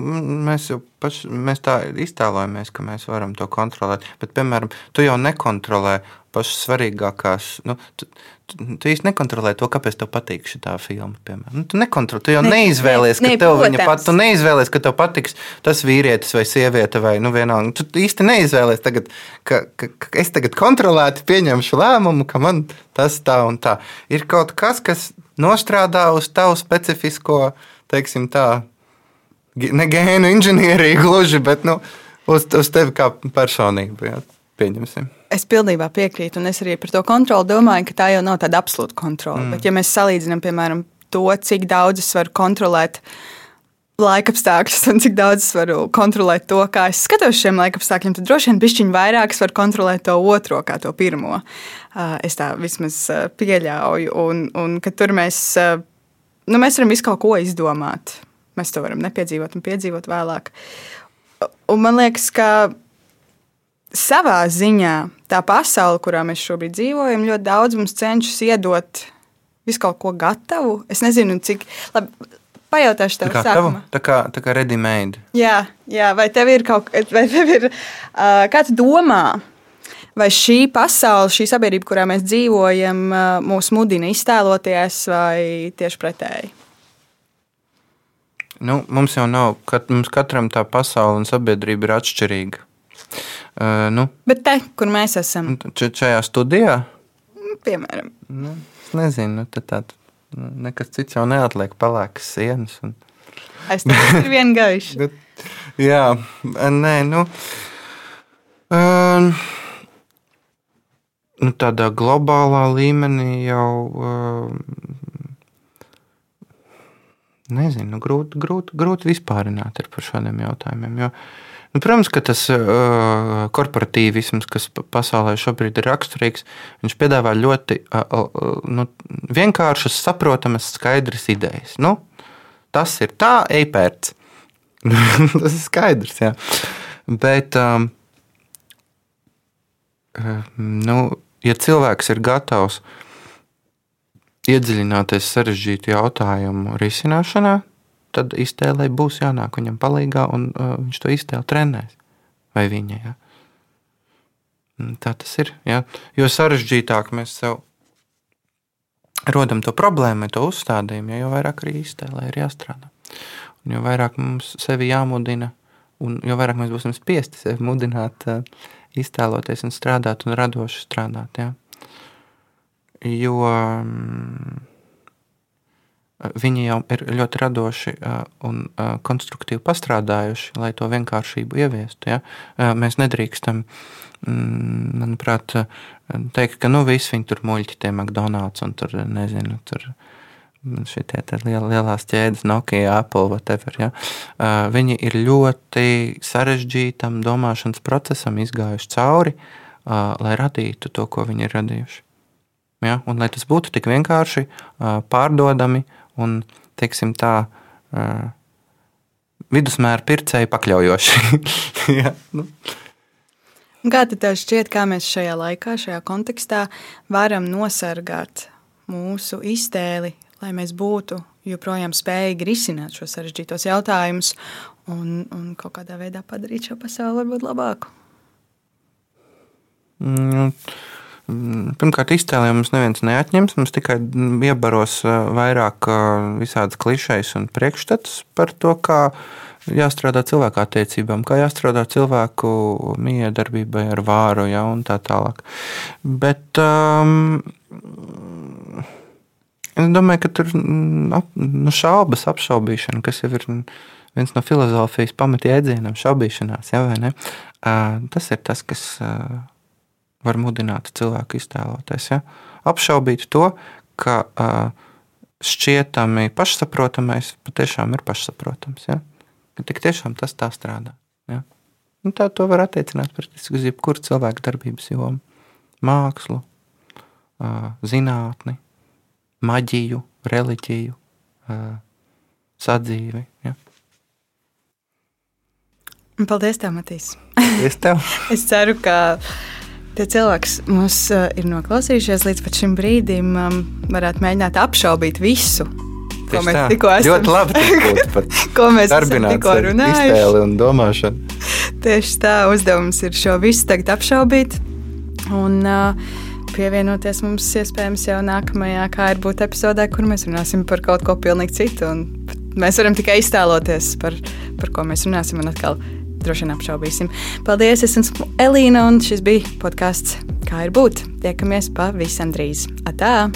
mēs jau paši, mēs tā iztēlojamies, ka mēs varam to kontrolēt. Bet, piemēram, tu jau nekontrolē pašas svarīgākās. Nu, tu, tu, tu īsti nekontrolē to, kāpēc tev patīk šī filma. Nu, tu nekontrolē, tu jau ne, neizvēlies, ne, ka ne, tev protams. viņa pat, tu neizvēlies, ka tev patiks tas vīrietis vai sieviete vai nu vienalga. Tu īsti neizvēlies tagad, ka, ka, ka es tagad kontrolēti pieņemšu lēmumu, ka man tas tā un tā. Ir kaut kas, kas nostrādā uz tavu specifisko, teiksim tā, ne gēnu inženieriju gluži, bet nu, uz, uz tevi kā personību. Jā, pieņemsim. Es pilnībā piekrītu, un es arī par to kontroli domāju, ka tā jau nav tāda absolūta kontrole. Mm. Bet, ja mēs salīdzinām, piemēram, to, cik daudz es varu kontrolēt laikapstākļus un cik daudz es varu kontrolēt to, kā es skatos šiem laikapstākļiem, tad droši vien pišķiņš vairāk es varu kontrolēt to otro kā to pirmo. Es tā vismaz pieļauju, un, un ka tur mēs, nu, mēs varam visu kaut ko izdomāt. Mēs to varam nepiedzīvot un piedzīvot vēlāk. Un man liekas, ka savā ziņā tā pasaule, kurā mēs šobrīd dzīvojam, ļoti daudz mums cenšas iedot visu kaut ko gatavu. Es nezinu, cik labi. Pajautāšu tev, kā sākumā. tā kā, tā kā ready made. Jā, jā, vai tev ir kaut kas, vai tev ir, uh, kā tu domā, vai šī pasaule, šī sabiedrība, kurā mēs dzīvojam, uh, mūs mudina iztēloties, vai tieši pretēji? Nu, mums jau nav, kat, mums katram tā pasaule un sabiedrība ir atšķirīga. Uh, nu, Bet te, kur mēs esam, č- šajā studijā, piemēram, nu, es nezinu, nu, tad tād, nu, nekas cits jau neatliek palēkas sienas. Un, aiz tam ir viena gaiša. Jā, nē, nu. Um, nu, tādā globālā līmenī jau. Um, nezinu, nu, grūti, grūti, grūti vispārināt par šādiem jautājumiem. Jo, nu, protams, ka tas uh, korporatīvisms, kas pa- pasaulē šobrīd ir raksturīgs, viņš piedāvā ļoti uh, nu, vienkāršas, saprotamas, skaidras idejas. Nu, tas ir tā, ej pēc. tas ir skaidrs. Jā. Bet, um, nu, ja cilvēks ir gatavs iedziļināties sarežģītu jautājumu risināšanā, tad iztēlē būs jānāk viņam palīdzīgā, un uh, viņš to iztēli trenēs. Vai viņa? Ja? Un Tā tas ir. Ja? Jo sarežģītāk mēs sev rodam to problēmu, to uzstādījumu, ja, jo vairāk arī iztēlē ir jāstrādā. Un jo vairāk mums sevi jāmudina, un jo vairāk mēs būsim spiesti sevi mudināt, uh, iztēloties un strādāt un radoši strādāt. Ja? Jo mm, viņi jau ir ļoti radoši un konstruktīvi pastrādājuši, lai to vienkāršību ieviestu. Ja? Mēs nedrīkstam, mm, manuprāt, teikt, ka nu viss viņi tur muļķi, tie McDonald's un tur nezinu. Tur, Šitie liel, lielās ķēdes, Nokia, Apple, whatever. Ja? Uh, viņi ir ļoti sarežģītam domāšanas procesam izgājuši cauri, uh, lai radītu to, ko viņi ir radījuši. Ja? Un lai tas būtu tik vienkārši, uh, pārdodami un, teiksim, tā uh, vidusmēra pircēji pakļaujoši. ja? nu. Kā tev šķiet, kā mēs šajā laikā, šajā kontekstā varam nosargāt mūsu iztēli, lai mēs būtu joprojām spējīgi risināt šos sarežģītos jautājumus un, un kaut kādā veidā padarīt šo pasauli varbūt labāku? Mm, Pirmkārt, iztēlē mums neviens neatņems. Mums tikai iebaros vairāk visādas klišejas un priekšstats par to, kā jāstrādā cilvēku attiecībām, kā jāstrādā cilvēku miedarbībai ar vāru ja, un tā tālāk. Bet um, es domāju, ka tur mm, ap, nu, šaubas, apšaubīšana, kas jau ir viens no filozofijas pamatjēdzieniem, šaubīšanās, ja, vai ne? Tas ir tas, kas. Var mudināt cilvēku iztēloties. Ja? Apšaubīt to, ka šķietami pašsaprotamais patiešām ir pašsaprotams. Ja? Tik tiešām tas tā strādā. Ja? Un tā to var attiecināt praktiski uz jebkuru cilvēku darbības jomu. Mākslu, zinātni, maģiju, reliģiju, sadzīvi. Ja? Paldies, tev, Matīs! Es tev! Es ceru, ka tie cilvēki, kas mūs uh, ir noklausījušies līdz pat šim brīdim, um, varētu mēģināt apšaubīt visu, ko Tieši mēs tā. tikko esam, Ļoti labi pat ko mēs tikko savu runājuši. iztēli un domāšanu. Tieši tā uzdevums ir šo visu tagad apšaubīt. Un, uh, Pievienoties mums iespējams jau nākamajā, kā ir būt epizodē, kur mēs runāsim par kaut ko pilnīgi citu. un Mēs varam tikai iztēloties par, par ko mēs runāsim, un atkal droši vien apšaubīsim. Paldies! Es esmu Elīna, un šis bija podkāsts Kā ir būt. Tiekamies pavisam drīz. Atā!